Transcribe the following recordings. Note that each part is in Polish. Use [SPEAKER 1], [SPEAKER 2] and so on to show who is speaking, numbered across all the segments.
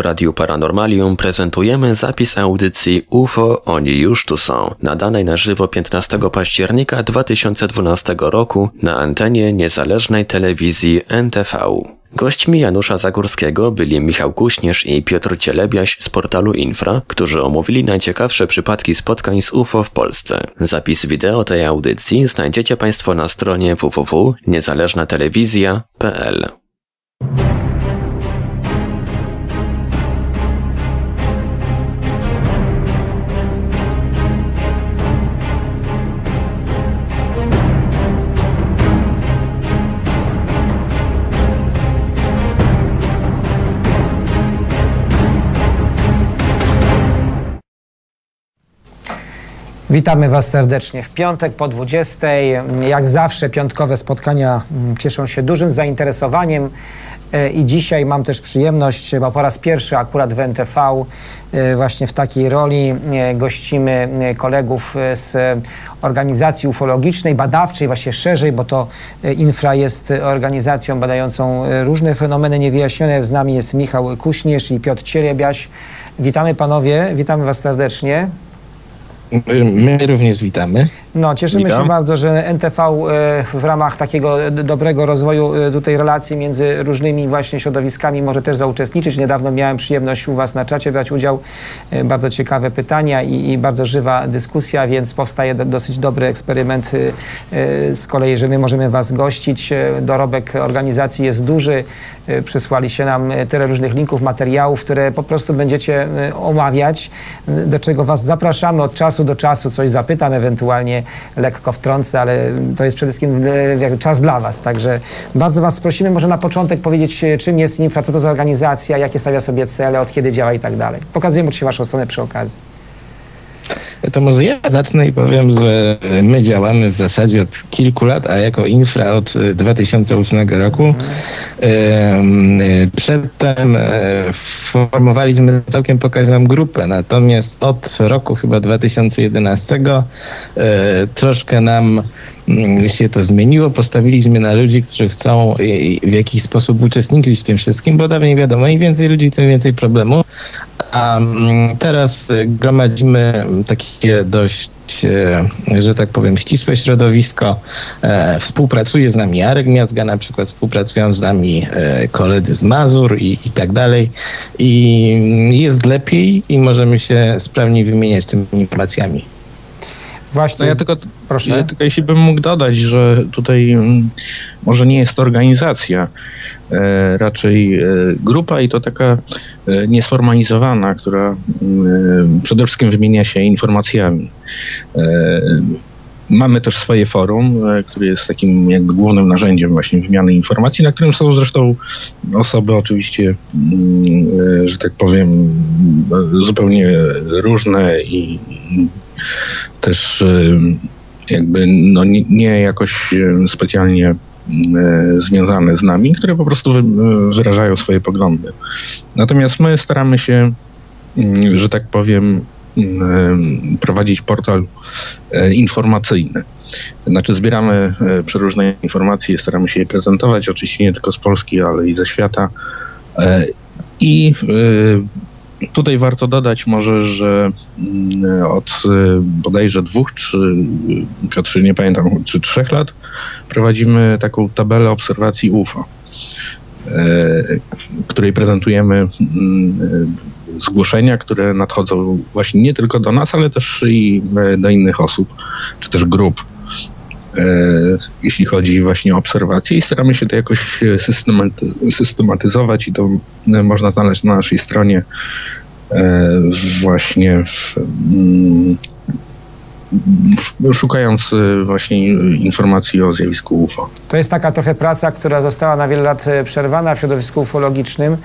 [SPEAKER 1] w Radiu Paranormalium prezentujemy zapis audycji UFO Oni już tu są, nadanej na żywo 15 października 2012 roku na antenie niezależnej telewizji NTV. Gośćmi Janusza Zagórskiego byli Michał Kuśnierz i Piotr Cielebiaś z portalu Infra, którzy omówili najciekawsze przypadki spotkań z UFO w Polsce. Zapis wideo tej audycji znajdziecie Państwo na stronie www.niezależnatelewizja.pl.
[SPEAKER 2] Witamy Was serdecznie w piątek po 20. Jak zawsze piątkowe spotkania mm, cieszą się dużym zainteresowaniem e, i dzisiaj mam też przyjemność, bo po raz pierwszy akurat w NTV e, właśnie w takiej roli e, gościmy kolegów z organizacji ufologicznej, badawczej, właśnie szerzej, bo to Infra jest organizacją badającą różne fenomeny niewyjaśnione. Z nami jest Michał Kuśnierz i Piotr Cierebiaś. Witamy panowie, witamy Was serdecznie.
[SPEAKER 3] My również witamy.
[SPEAKER 2] No, cieszymy
[SPEAKER 3] Witam.
[SPEAKER 2] się bardzo, że NTV e, w ramach takiego dobrego rozwoju e, tutaj relacji między różnymi właśnie środowiskami może też zauczestniczyć. Niedawno miałem przyjemność u Was na czacie brać udział. E, Bardzo ciekawe pytania i, i bardzo żywa dyskusja, więc powstaje do- dosyć dobry eksperyment z kolei, że my możemy Was gościć. Dorobek organizacji jest duży. E, Przysłaliście nam tyle różnych linków, materiałów, które po prostu będziecie omawiać, do czego Was zapraszamy od czasu do czasu, coś zapytam, ewentualnie lekko wtrącę, ale to jest przede wszystkim e, czas dla Was. Także bardzo Was prosimy, może na początek powiedzieć, e, czym jest Infra, co to za organizacja, jakie stawia sobie cele, od kiedy działa i tak dalej. Pokazujemy oczywiście Waszą stronę przy okazji.
[SPEAKER 3] To może ja zacznę i powiem, że my działamy w zasadzie od kilku lat, a jako infra od e, 2008 roku. Em, e, Przedtem e, formowaliśmy całkiem pokaźną grupę, natomiast od roku chyba 2011 e, troszkę nam mm, się to zmieniło. Postawiliśmy na ludzi, którzy chcą e, w jakiś sposób uczestniczyć w tym wszystkim, bo dawniej wiadomo, im więcej ludzi, tym więcej problemu. A mm, teraz y, gromadzimy takie dość, e, że tak powiem, ścisłe środowisko. E, Współpracuje z nami Jarek Miazga, na przykład współpracują z nami e, koledzy z Mazur i, i tak dalej. I mm, jest lepiej i możemy się sprawniej wymieniać tymi informacjami.
[SPEAKER 2] Właśnie,
[SPEAKER 4] No ja tylko,
[SPEAKER 2] proszę.
[SPEAKER 4] ja tylko jeśli bym mógł dodać, że tutaj mm, może nie jest to organizacja, e, raczej e, grupa i to taka e, niesformalizowana, która mm, przede wszystkim wymienia się informacjami. Mamy też swoje forum, które jest takim jakby głównym narzędziem właśnie wymiany informacji, na którym są zresztą osoby oczywiście, mm, że tak powiem, zupełnie różne i też e, jakby no nie, jakoś e, specjalnie e, związane z nami, które po prostu wy, wyrażają swoje poglądy. Natomiast my staramy się, mm, że tak powiem, mm, prowadzić portal e, informacyjny. Znaczy zbieramy e, przeróżne informacje, staramy się je prezentować, oczywiście nie tylko z Polski, ale i ze świata. E, I Tutaj warto dodać może, że mm, od y, bodajże dwóch, czy Piotrze nie pamiętam, czy trzech lat prowadzimy taką tabelę obserwacji UFO, y, której prezentujemy mm, y, zgłoszenia, które nadchodzą właśnie nie tylko do nas, ale też i y, do innych osób, czy też grup. Y, Jeśli chodzi właśnie o obserwacje i staramy się to jakoś systematy- systematyzować i to y, można znaleźć na naszej stronie e, właśnie w, mm, szukając e, właśnie informacji o zjawisku UFO.
[SPEAKER 2] To jest taka trochę praca, która została na wiele lat e, przerwana w środowisku ufologicznym,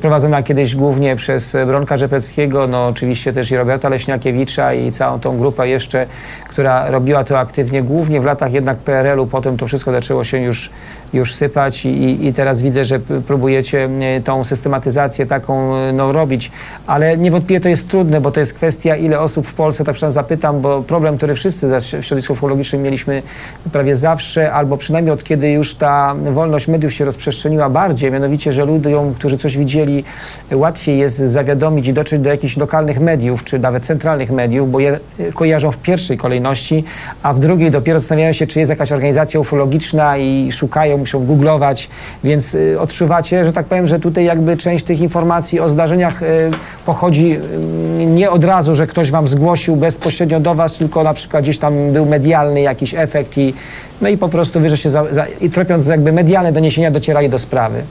[SPEAKER 2] prowadzona kiedyś głównie przez Bronka Rzepeckiego, no oczywiście też i Roberta Leśniakiewicza i całą tą grupę jeszcze, która robiła to aktywnie, głównie w latach jednak PRL-u, potem to wszystko zaczęło się już już sypać i, i teraz widzę, że próbujecie tą systematyzację taką e, no, robić, ale niewątpliwie to jest trudne, bo to jest kwestia, ile osób w Polsce, tak przynajmniej zapytam, bo problem, który wszyscy w środowisku ufologicznym mieliśmy prawie zawsze, albo przynajmniej od kiedy już ta wolność mediów się rozprzestrzeniła bardziej, mianowicie, że ludziom, którzy coś widzieli, łatwiej jest zawiadomić i dotrzeć do jakichś lokalnych mediów, czy nawet centralnych mediów, bo je e, kojarzą w pierwszej kolejności, a w drugiej dopiero zastanawiają się, czy jest jakaś organizacja ufologiczna i szukają, muszą googlować, więc y, odczuwacie, że tak powiem, że tutaj jakby część tych informacji o zdarzeniach y, pochodzi y, nie od razu, że ktoś wam zgłosił bezpośrednio do was, tylko na przykład gdzieś tam był medialny jakiś efekt i no i po prostu wy, że się za, za, i tropiąc jakby medialne doniesienia docierali do sprawy.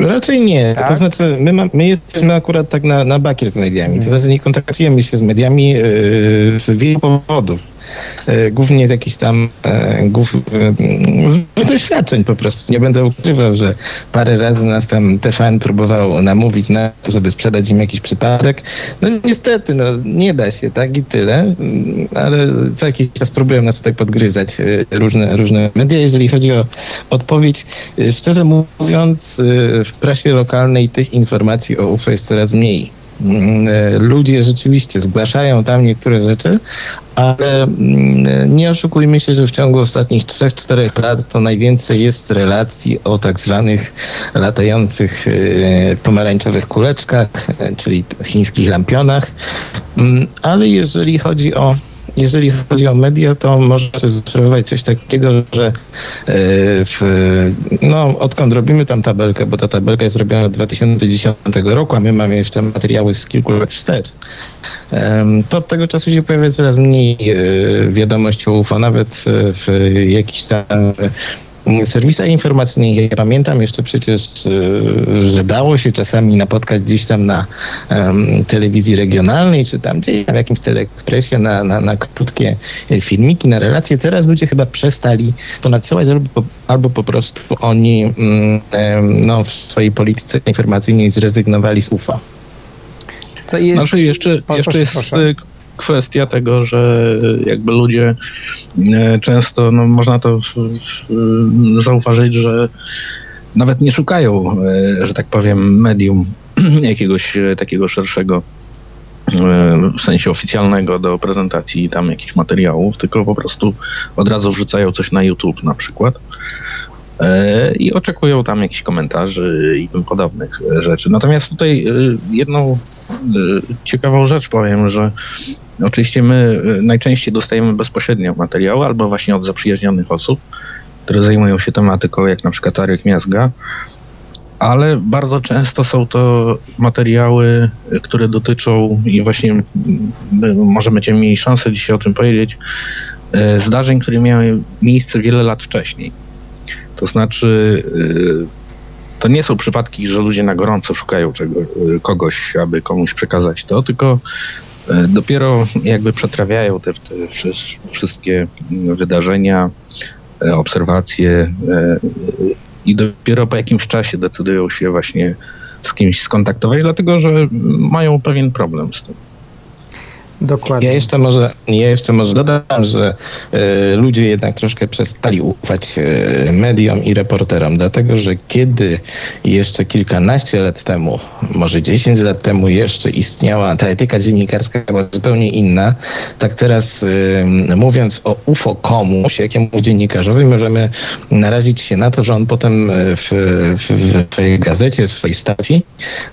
[SPEAKER 3] Raczej nie.
[SPEAKER 2] Tak?
[SPEAKER 3] To znaczy, my, ma, my jesteśmy akurat tak na, na bakier z mediami. To znaczy, nie kontaktujemy się z mediami yy, z wielu powodów. Yy, głównie z jakichś tam yy, głów, yy, z doświadczeń po prostu. Nie będę ukrywał, że parę razy nas tam TVN próbował namówić na to, żeby sprzedać im jakiś przypadek. No niestety, no nie da się, tak i tyle. Yy, Ale co jakiś czas próbują nas tutaj podgryzać różne, różne media. Jeżeli chodzi o odpowiedź, szczerze mówiąc, w prasie lokalnej tych informacji o UFO jest coraz mniej. Mm, e, Ludzie rzeczywiście zgłaszają tam niektóre rzeczy, ale mm, nie oszukujmy się, że w ciągu ostatnich 3-4 lat to najwięcej jest relacji o tak zwanych latających e, pomarańczowych kuleczkach, e, czyli chińskich lampionach. Mm, Ale jeżeli chodzi o jeżeli chodzi o media, to można zaobserwować coś takiego, że e, w, no, odkąd robimy tam tabelkę, bo ta tabelka jest robiona od 2010 roku, a my mamy jeszcze materiały z kilku lat wstecz, to od tego czasu się pojawia coraz mniej e, wiadomości o UFO, nawet e, w jakichś tam serwisach informacyjnych. Ja pamiętam jeszcze przecież, e, że dało się czasami napotkać gdzieś tam na em, telewizji regionalnej, czy tam gdzieś tam w jakimś teleekspresie na, na, na krótkie e, filmiki, na relacje. Teraz ludzie chyba przestali to nadsyłać, albo po, albo po prostu oni mm, no, w swojej polityce informacyjnej zrezygnowali z UFA.
[SPEAKER 2] Co
[SPEAKER 4] Znaczy jeszcze, jeszcze
[SPEAKER 2] proszę,
[SPEAKER 4] jest
[SPEAKER 2] proszę.
[SPEAKER 4] Kwestia tego, że y, jakby ludzie y, często, no można to zauważyć, że nawet nie szukają, y, że tak powiem, medium jakiegoś takiego szerszego w sensie oficjalnego do prezentacji tam jakichś materiałów, tylko po prostu od razu wrzucają coś na YouTube na przykład e, i oczekują tam jakichś komentarzy i tym podobnych e, rzeczy. Natomiast tutaj e, jedną e, ciekawą rzecz powiem, że oczywiście my e, najczęściej dostajemy bezpośrednio materiały albo właśnie od zaprzyjaźnionych osób, które zajmują się tematyką, jak na przykład Arek Miazga, ale bardzo często są to materiały, e, które dotyczą i właśnie może będziemy mieli szansę dzisiaj o tym powiedzieć, zdarzeń, które miały miejsce wiele lat wcześniej. To znaczy, y, to nie są przypadki, że ludzie na gorąco szukają czego, y, kogoś, aby komuś przekazać to, tylko y, dopiero jakby przetrawiają te, te wszy- wszystkie mm, wydarzenia, y, obserwacje i dopiero po jakimś czasie decydują się właśnie z kimś skontaktować, dlatego że mają pewien problem z tym.
[SPEAKER 2] Dokładnie.
[SPEAKER 3] Ja jeszcze może, ja jeszcze może dodam, że e, ludzie jednak troszkę przestali ufać e, mediom i reporterom, dlatego że kiedy jeszcze kilkanaście lat temu, może 10 lat temu jeszcze istniała ta etyka dziennikarska była zupełnie inna, tak teraz e, mówiąc o UFO komuś, jakiemuś dziennikarzowi, możemy narazić się na to, że on potem w, w, w swojej gazecie, w swojej stacji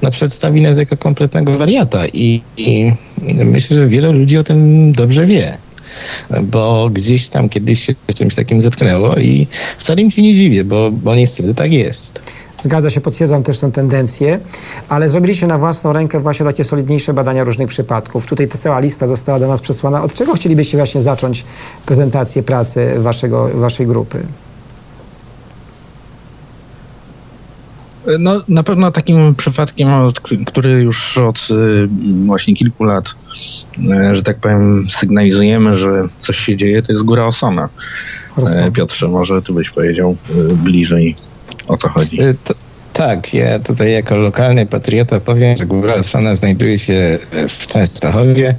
[SPEAKER 3] no, przedstawi nas jako kompletnego wariata i, i myślę, że wiele ludzi o tym dobrze wie. Bo gdzieś tam kiedyś się czymś takim zetknęło i wcale im się nie dziwię, bo, bo niestety tak jest.
[SPEAKER 2] Zgadza się, potwierdzam też tę tendencję, ale zrobiliście na własną rękę właśnie takie solidniejsze badania różnych przypadków. Tutaj ta cała lista została do nas przesłana. Od czego chcielibyście właśnie zacząć prezentację pracy waszego, waszej grupy?
[SPEAKER 4] No, na pewno takim przypadkiem, który już od y, właśnie kilku lat, y, że tak powiem, sygnalizujemy, że coś się dzieje, to jest Góra Osona.
[SPEAKER 2] Orson.
[SPEAKER 4] E, Piotrze, może ty byś powiedział y, bliżej o co chodzi.
[SPEAKER 3] To, Tak, ja tutaj jako lokalny patriota powiem, że Góra Osona znajduje się w Częstochowie,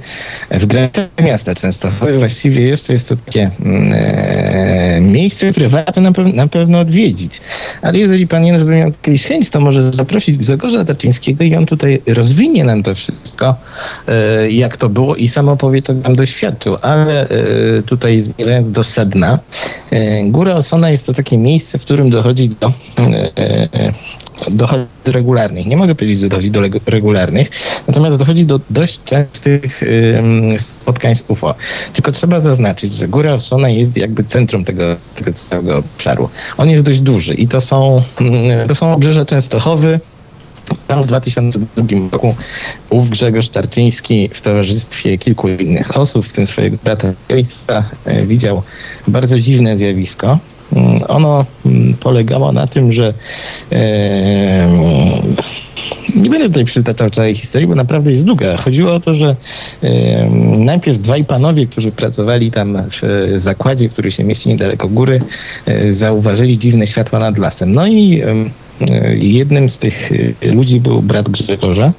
[SPEAKER 3] w granicach miasta Częstochowy. Właściwie jeszcze jest to takie mm, e, miejsce, warto na, na pewno odwiedzić. Ale jeżeli pan Janusz by miał kiedyś chęć, to może zaprosić Grzegorza Tarczyńskiego i on tutaj rozwinie nam to wszystko, e, jak to było i sam opowie, co tam doświadczył. Ale e, tutaj zmierzając do sedna, e, Góra Osona jest to takie miejsce, w którym dochodzi do e, e, dochodzi do regularnych. Nie mogę powiedzieć, że dochodzi do regularnych, natomiast dochodzi do dość częstych spotkań z UFO. Tylko trzeba zaznaczyć, że Góra Osona jest jakby centrum tego, tego całego obszaru. On jest dość duży i to są, to są obrzeża Częstochowy, tam w 2002 roku ów Grzegorz Tarczyński w towarzystwie kilku innych osób, w tym swojego brata ojca, e, widział bardzo dziwne zjawisko. Mm, Ono mm, polegało na tym, że nie będę tutaj przytaczał całej historii, bo naprawdę jest długa. Chodziło o to, że e, najpierw dwaj panowie, którzy pracowali tam w e, zakładzie, który się mieści niedaleko góry, e, zauważyli dziwne światła nad lasem. No i e, jednym z tych ludzi był brat Grzegorza.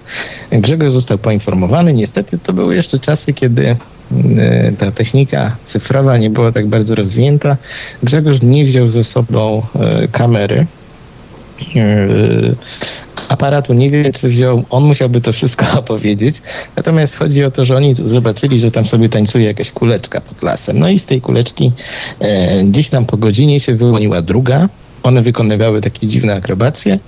[SPEAKER 3] Grzegorz został poinformowany. Niestety to były jeszcze czasy, kiedy ta technika cyfrowa nie była tak bardzo rozwinięta. Grzegorz nie wziął ze sobą e, kamery. E, aparatu nie wiem, czy wziął, on musiałby to wszystko opowiedzieć. Natomiast chodzi o to, że oni zobaczyli, że tam sobie tańcuje jakaś kuleczka pod lasem. No i z tej kuleczki e, gdzieś tam po godzinie się wyłoniła druga. One wykonywały takie dziwne akrobacje.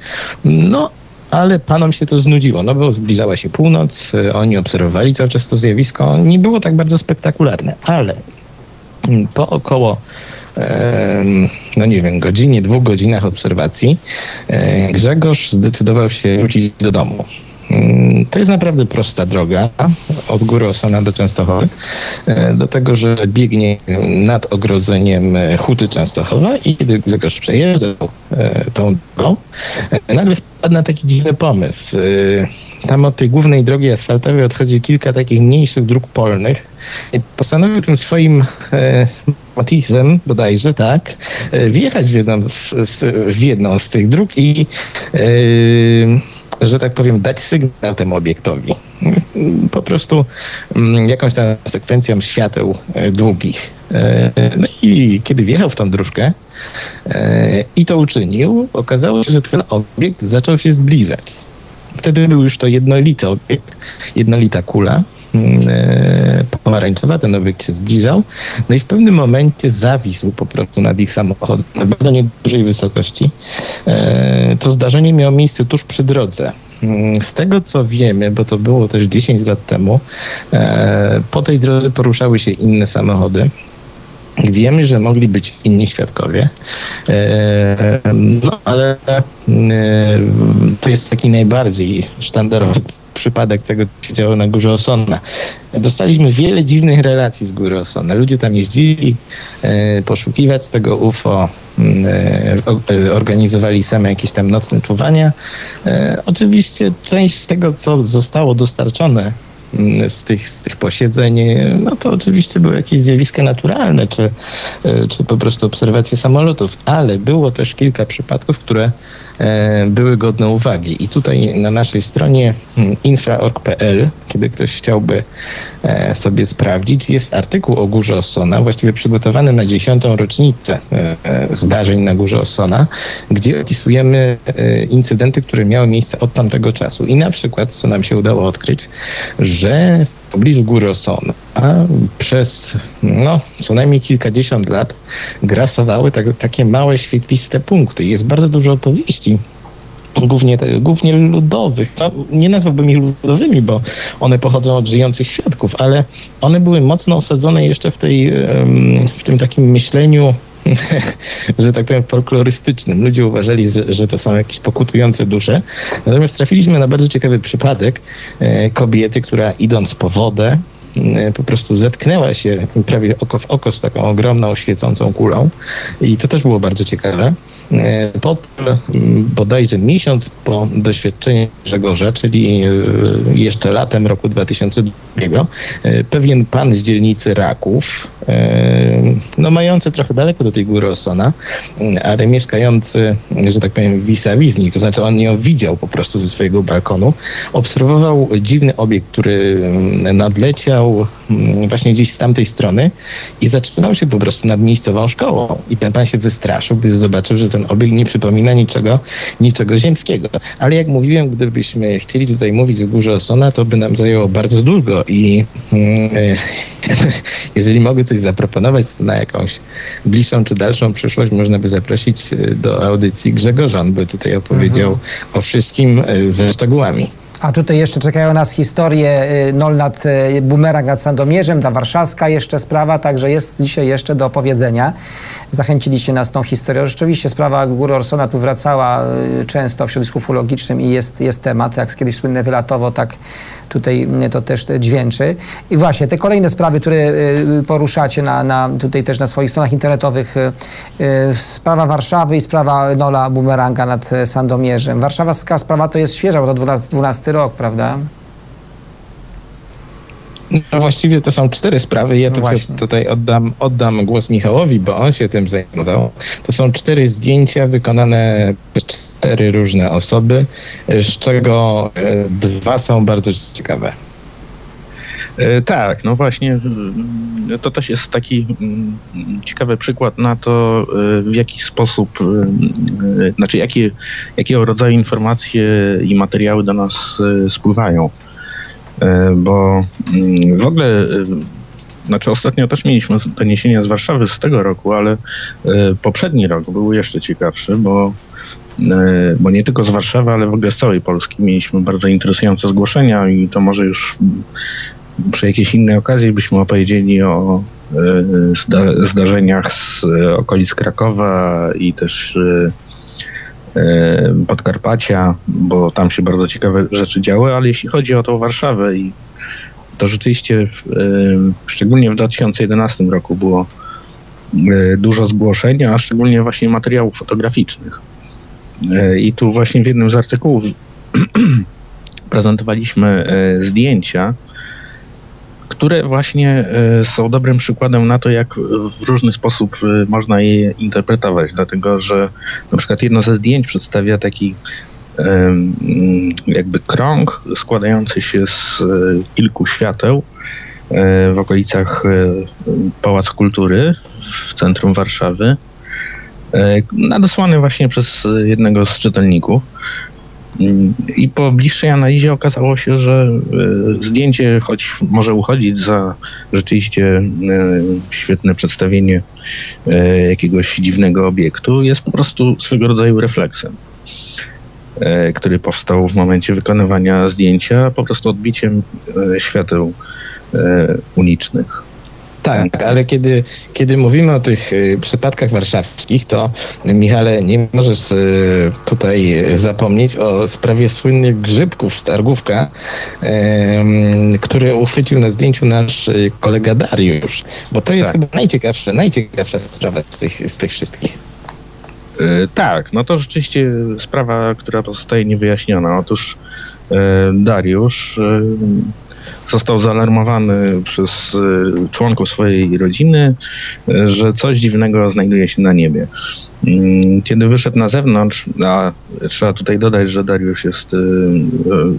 [SPEAKER 3] No, ale panom się to znudziło, no bo zbliżała się północ, e, oni obserwowali cały czas to zjawisko. Nie było tak bardzo spektakularne, ale mm, po około no nie wiem, godzinie, dwóch godzinach obserwacji, e, Grzegorz zdecydował się wrócić do domu. Mm, To jest naprawdę prosta droga od Góry Osona do Częstochowy, e, do tego, że biegnie nad ogrodzeniem Huty Częstochowa i kiedy Grzegorz przejeżdżał e, tą drogą, e, nagle wpadł na taki dziwny pomysł. Tam od tej głównej drogi asfaltowej odchodzi kilka takich mniejszych dróg polnych. I postanowił tym swoim Matizem bodajże, tak, wjechać w jedną, w, w jedną z tych dróg i e, że tak powiem, dać sygnał temu obiektowi. Po prostu mm, jakąś tam sekwencją świateł e, długich. E, No i kiedy wjechał w tą dróżkę e, i to uczynił, okazało się, że ten obiekt zaczął się zbliżać. Wtedy był już to jednolity obiekt, jednolita kula pomarańczowa, ten obiekt się zbliżał, no i w pewnym momencie zawisł po prostu nad ich samochodem na bardzo niedużej wysokości. E, To zdarzenie miało miejsce tuż przy drodze. Mm, Z tego co wiemy, bo to było też 10 lat temu, e, po tej drodze poruszały się inne samochody. Wiemy, że mogli być inni świadkowie, e, no ale e, to jest taki najbardziej sztandarowy przypadek tego, co się działo na Górze Osonna. Dostaliśmy wiele dziwnych relacji z Góry Osonna. Ludzie tam jeździli e, poszukiwać tego UFO, e, e, organizowali same jakieś tam nocne czuwania. E, oczywiście część tego, co zostało dostarczone z tych, z tych posiedzeń, e, no to oczywiście były jakieś zjawiska naturalne, czy, e, czy po prostu obserwacje samolotów, ale było też kilka przypadków, które były godne uwagi. I tutaj na naszej stronie mm, infra.org.pl, kiedy ktoś chciałby e, sobie sprawdzić, jest artykuł o Górze Osona, właściwie przygotowany na dziesiątą rocznicę e, e, zdarzeń na Górze Osona, gdzie opisujemy e, incydenty, które miały miejsce od tamtego czasu. I na przykład, co nam się udało odkryć, że w pobliżu Góry Osona przez no, co najmniej kilkadziesiąt lat grasowały tak, takie małe, świetliste punkty. Jest bardzo dużo opowieści głównie, głównie ludowych. No, nie nazwałbym ich ludowymi, bo one pochodzą od żyjących świadków, ale one były mocno osadzone jeszcze w, tej, w tym takim myśleniu że tak powiem, folklorystycznym. Ludzie uważali, że, to są jakieś pokutujące dusze. Natomiast trafiliśmy na bardzo ciekawy przypadek e, kobiety, która idąc po wodę, e, po prostu zetknęła się prawie oko w oko z taką ogromną, świecącą kulą. I to też było bardzo ciekawe. E, Potem bodajże miesiąc po doświadczeniu Grzegorza, czyli jeszcze latem roku 2002, e, pewien pan z dzielnicy Raków no mający trochę daleko do tej góry Osona, ale mieszkający, że tak powiem, vis-a-vis to znaczy on ją widział po prostu ze swojego balkonu, obserwował dziwny obiekt, który nadleciał właśnie gdzieś z tamtej strony i zatrzymał się po prostu nad miejscową szkołą. I ten pan się wystraszył, gdy zobaczył, że ten obiekt nie przypomina niczego, niczego ziemskiego. Ale jak mówiłem, gdybyśmy chcieli tutaj mówić o górze Osona, to by nam zajęło bardzo długo i jeżeli mogę coś zaproponować, to na jakąś bliższą czy dalszą przyszłość można by zaprosić e, do audycji Grzegorza, on by tutaj opowiedział mhm. o wszystkim e, ze szczegółami.
[SPEAKER 2] A tutaj jeszcze czekają nas historie y, Nol nad y, Bumerang nad Sandomierzem, ta warszawska jeszcze sprawa, także jest dzisiaj jeszcze do opowiedzenia. Zachęciliście nas tą historią. Rzeczywiście sprawa Góry Orsona tu wracała y, często w środowisku ufologicznym i jest, jest temat, jak kiedyś słynne wylatowo, tak tutaj to też dźwięczy. I właśnie te kolejne sprawy, które poruszacie na, na, tutaj też na swoich stronach internetowych, sprawa Warszawy i sprawa Nola Bumeranga nad Sandomierzem. Warszawska sprawa to jest świeża, bo to 12, 12 rok, prawda?
[SPEAKER 3] No właściwie to są cztery sprawy. Ja no tutaj oddam, oddam głos Michałowi, bo on się tym zajmował. To są cztery zdjęcia wykonane przez cztery różne osoby, z czego e, dwa są bardzo ciekawe.
[SPEAKER 4] E, tak, no właśnie e, to też jest taki mm, ciekawy przykład na to, e, w jaki sposób, znaczy jakie, jakiego rodzaju informacje i materiały do nas spływają. Bo mm, w ogóle, znaczy ostatnio też mieliśmy doniesienia z Warszawy z tego roku, ale poprzedni rok był jeszcze ciekawszy, bo bo nie tylko z Warszawy, ale w ogóle z całej Polski mieliśmy bardzo interesujące zgłoszenia i to może już przy jakiejś innej okazji byśmy opowiedzieli o e, zda zdarzeniach z okolic Krakowa i też e, e, Podkarpacia, bo tam się bardzo ciekawe rzeczy działy, ale jeśli chodzi o tą Warszawę i to rzeczywiście szczególnie w 2011 roku było dużo zgłoszeń, a szczególnie właśnie materiałów fotograficznych. I tu właśnie w jednym z artykułów prezentowaliśmy zdjęcia które właśnie e, są dobrym przykładem na to, jak w różny sposób e, można je interpretować, dlatego że na przykład jedno ze zdjęć przedstawia taki jakby krąg składający się z e, kilku świateł w okolicach Pałacu Kultury w centrum Warszawy, nadesłany właśnie przez jednego z czytelników. I po bliższej analizie okazało się, że e, zdjęcie, choć może uchodzić za rzeczywiście e, świetne przedstawienie e, jakiegoś dziwnego obiektu, jest po prostu swego rodzaju refleksem, który powstał w momencie wykonywania zdjęcia, po prostu odbiciem świateł ulicznych.
[SPEAKER 3] Tak, ale kiedy, kiedy mówimy o tych y, przypadkach warszawskich, to Michale, nie możesz y, tutaj zapomnieć o sprawie słynnych grzybków z Targówka, który uchwycił na zdjęciu nasz y, kolega Dariusz, bo to jest tak. chyba najciekawsza, najciekawsza sprawa z tych, z tych wszystkich.
[SPEAKER 4] Tak, no to rzeczywiście sprawa, która pozostaje niewyjaśniona. Otóż Dariusz został zaalarmowany przez y, członków swojej rodziny, y, że coś dziwnego znajduje się na niebie. Mm, kiedy wyszedł na zewnątrz, a trzeba tutaj dodać, że Dariusz jest y,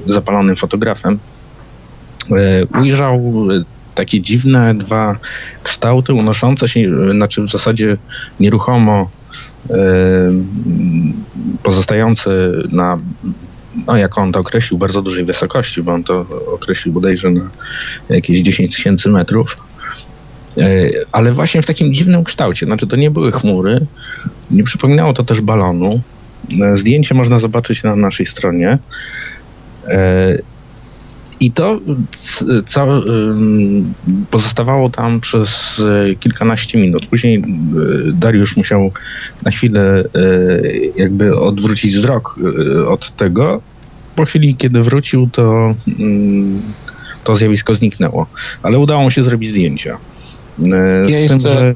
[SPEAKER 4] zapalonym fotografem, ujrzał takie dziwne dwa kształty unoszące się, znaczy w zasadzie nieruchomo pozostające na no jak on to określił, bardzo dużej wysokości, bo on to określił bodajże na jakieś 10 tysięcy metrów. E, ale właśnie w takim dziwnym kształcie. Znaczy, to nie były chmury, nie przypominało to też balonu. E, zdjęcie można zobaczyć na naszej stronie. E, I to całe, pozostawało tam przez kilkanaście minut. Później Dariusz musiał na chwilę jakby odwrócić wzrok od tego. Po chwili, kiedy wrócił, to, mm, to zjawisko zniknęło. Ale udało mu się zrobić zdjęcia.
[SPEAKER 3] Ja jeszcze, tym, że...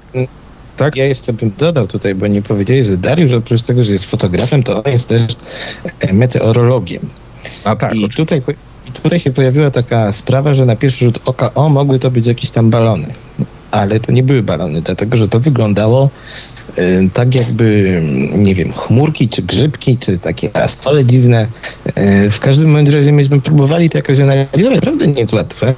[SPEAKER 3] Tak? Ja jeszcze bym dodał tutaj, bo nie powiedzieli, że Dariusz oprócz tego, że jest fotografem, to on jest też meteorologiem. A tak. I tutaj tutaj się pojawiła taka sprawa, że na pierwszy rzut oka, o, mogły to być jakieś tam balony. ale to nie były balony, dlatego że to wyglądało e, tak jakby, nie wiem, chmurki, czy grzybki, czy takie parasole dziwne. E, W każdym razie myśmy próbowali to jakoś analizować, naprawdę nie jest łatwe.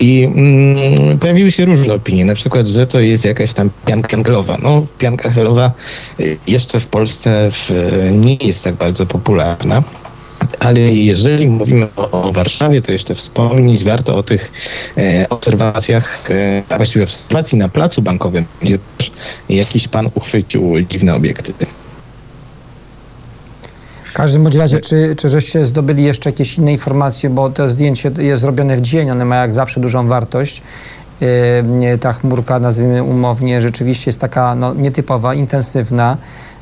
[SPEAKER 3] I mm, pojawiły się różne opinie, na przykład, że to jest jakaś tam pianka helowa. No, pianka helowa y, jeszcze w Polsce w, nie jest tak bardzo popularna. Ale jeżeli mówimy o, o Warszawie, to jeszcze wspomnieć warto o tych e, obserwacjach, e, właściwie obserwacji na placu bankowym, gdzie też jakiś pan uchwycił dziwne obiekty.
[SPEAKER 2] W każdym bądź razie, czy, czy żeście zdobyli jeszcze jakieś inne informacje, bo to zdjęcie jest zrobione w dzień, one ma jak zawsze dużą wartość. Yy, Ta chmurka, nazwijmy umownie, rzeczywiście jest taka no, nietypowa, intensywna,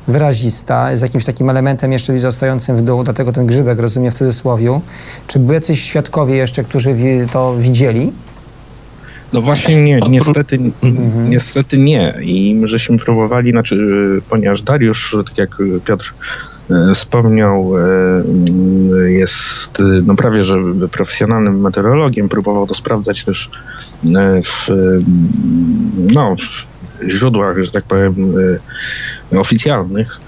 [SPEAKER 2] wyrazista, z jakimś takim elementem jeszcze zostającym w dół, dlatego ten grzybek, rozumiem, w cudzysłowiu. Czy były jacyś świadkowie jeszcze, którzy to widzieli?
[SPEAKER 4] No właśnie nie, niestety, niestety nie. I my żeśmy próbowali, znaczy, y, ponieważ Dariusz, tak jak Piotr y, wspomniał, y, jest no prawie że profesjonalnym meteorologiem, próbował to sprawdzać też w, no, w źródłach, że tak powiem, y, oficjalnych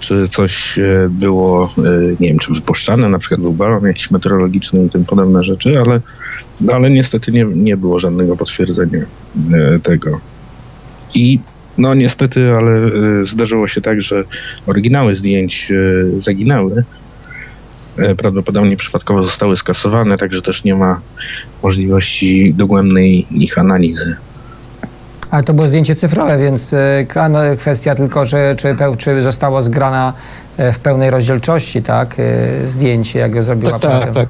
[SPEAKER 4] czy coś e, było, e, nie wiem, czy wypuszczane, na przykład był balon jakiś meteorologiczny i tym podobne rzeczy, ale, ale niestety nie, nie było żadnego potwierdzenia e, tego. I no niestety, ale e, zdarzyło się tak, że oryginały zdjęć e, zaginęły. E, Prawdopodobnie przypadkowo zostały skasowane, także też nie ma możliwości dogłębnej ich analizy.
[SPEAKER 2] Ale to było zdjęcie cyfrowe, więc e, no, kwestia tylko, że, czy, czy zostało zgrana e, w pełnej rozdzielczości, tak? e, Zdjęcie, jak go zrobił
[SPEAKER 3] Tak, tak,
[SPEAKER 2] aparatem.
[SPEAKER 3] tak.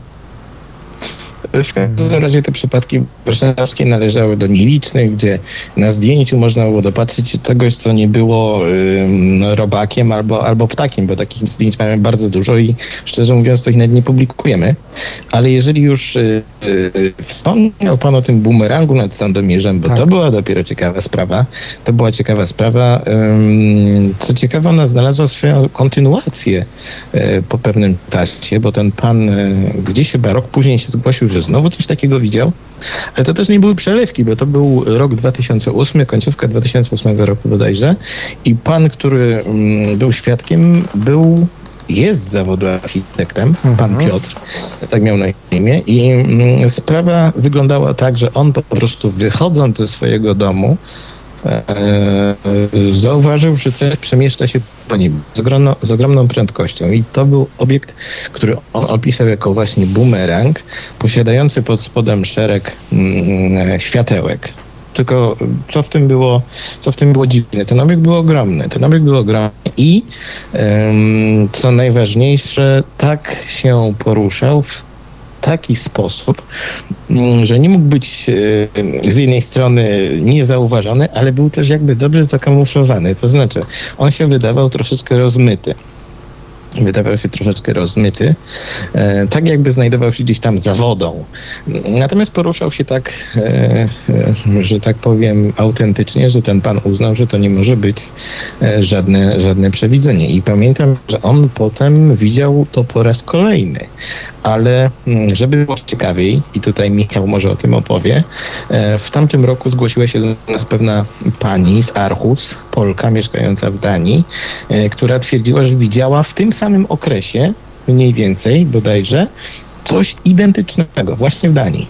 [SPEAKER 3] W każdym razie te przypadki warszawskie należały do nielicznych, gdzie na zdjęciu można było dopatrzyć czegoś, co nie było robakiem albo, albo ptakiem, bo takich zdjęć mamy bardzo dużo i szczerze mówiąc to ich nawet nie publikujemy. Ale jeżeli już y, y, wspomniał Pan o tym bumerangu nad Sandomierzem, bo
[SPEAKER 2] Tak.
[SPEAKER 3] to była dopiero ciekawa sprawa, to była ciekawa sprawa. Ym, co ciekawe, ona znalazła swoją kontynuację e, po pewnym czasie, bo ten pan e, gdzieś chyba rok później się zgłosił, że znowu coś takiego widział, ale to też nie były przelewki, bo to był rok 2008, końcówka 2008 roku bodajże i pan, który był świadkiem, był jest z zawodu architektem, pan
[SPEAKER 2] Mhm.
[SPEAKER 3] Piotr, tak miał na imię i mm, sprawa wyglądała tak, że on po prostu wychodząc ze swojego domu e, zauważył, że coś przemieszcza się po nim z, ogromną, z ogromną prędkością. I to był obiekt, który on opisał jako właśnie bumerang, posiadający pod spodem szereg mm, światełek. Tylko co w tym było, co w tym było dziwne? Ten obiekt był ogromny. Ten obiekt był ogromny i em, co najważniejsze, tak się poruszał w taki sposób, mm, że nie mógł być e, z jednej strony niezauważony, ale był też jakby dobrze zakamuflowany. To znaczy, on się wydawał troszeczkę rozmyty. Wydawał się troszeczkę rozmyty, e, tak jakby znajdował się gdzieś tam za wodą. Natomiast poruszał się tak, e, e, że tak powiem, autentycznie, że ten pan uznał, że to nie może być żadne, żadne przewidzenie. I pamiętam, że on potem widział to po raz kolejny. Ale mm, żeby było ciekawiej, i tutaj Michał może o tym opowie, e, w tamtym roku zgłosiła się do nas pewna pani z Arhus, Polka mieszkająca w Danii, e, która twierdziła, że widziała w tym samym okresie, mniej więcej bodajże, coś identycznego właśnie w Danii.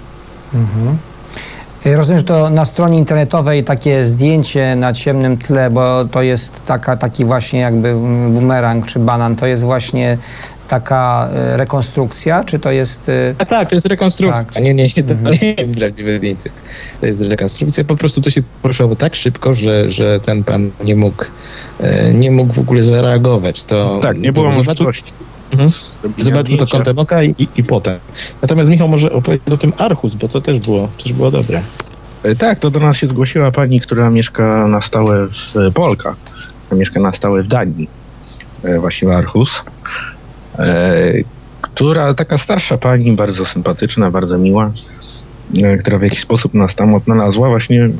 [SPEAKER 2] Y, Rozumiem, że to na stronie internetowej takie zdjęcie na ciemnym tle, bo to jest taka, taki właśnie jakby bumerang czy banan, to jest właśnie taka y, rekonstrukcja, czy to jest... y,
[SPEAKER 3] A tak, to jest rekonstrukcja.
[SPEAKER 2] Tak.
[SPEAKER 3] Nie, nie, nie, to nie jest prawdziwe zdjęcie. To jest rekonstrukcja. Po prostu to się poruszało tak szybko, że, że ten pan nie mógł, e, nie mógł w ogóle zareagować. To,
[SPEAKER 4] Tak, nie było możliwości.
[SPEAKER 3] Mhm. zobaczył to kątem oka i, i, i potem. Natomiast Michał może opowiedzieć o tym Archus, bo to też było, też było dobre.
[SPEAKER 4] E, Tak, to do nas się zgłosiła pani, która mieszka na stałe w e, Polka. Mieszka na stałe w Danii, e, właśnie. E, która taka starsza pani, bardzo sympatyczna, bardzo miła, e, która w jakiś sposób nas tam odnalazła właśnie e,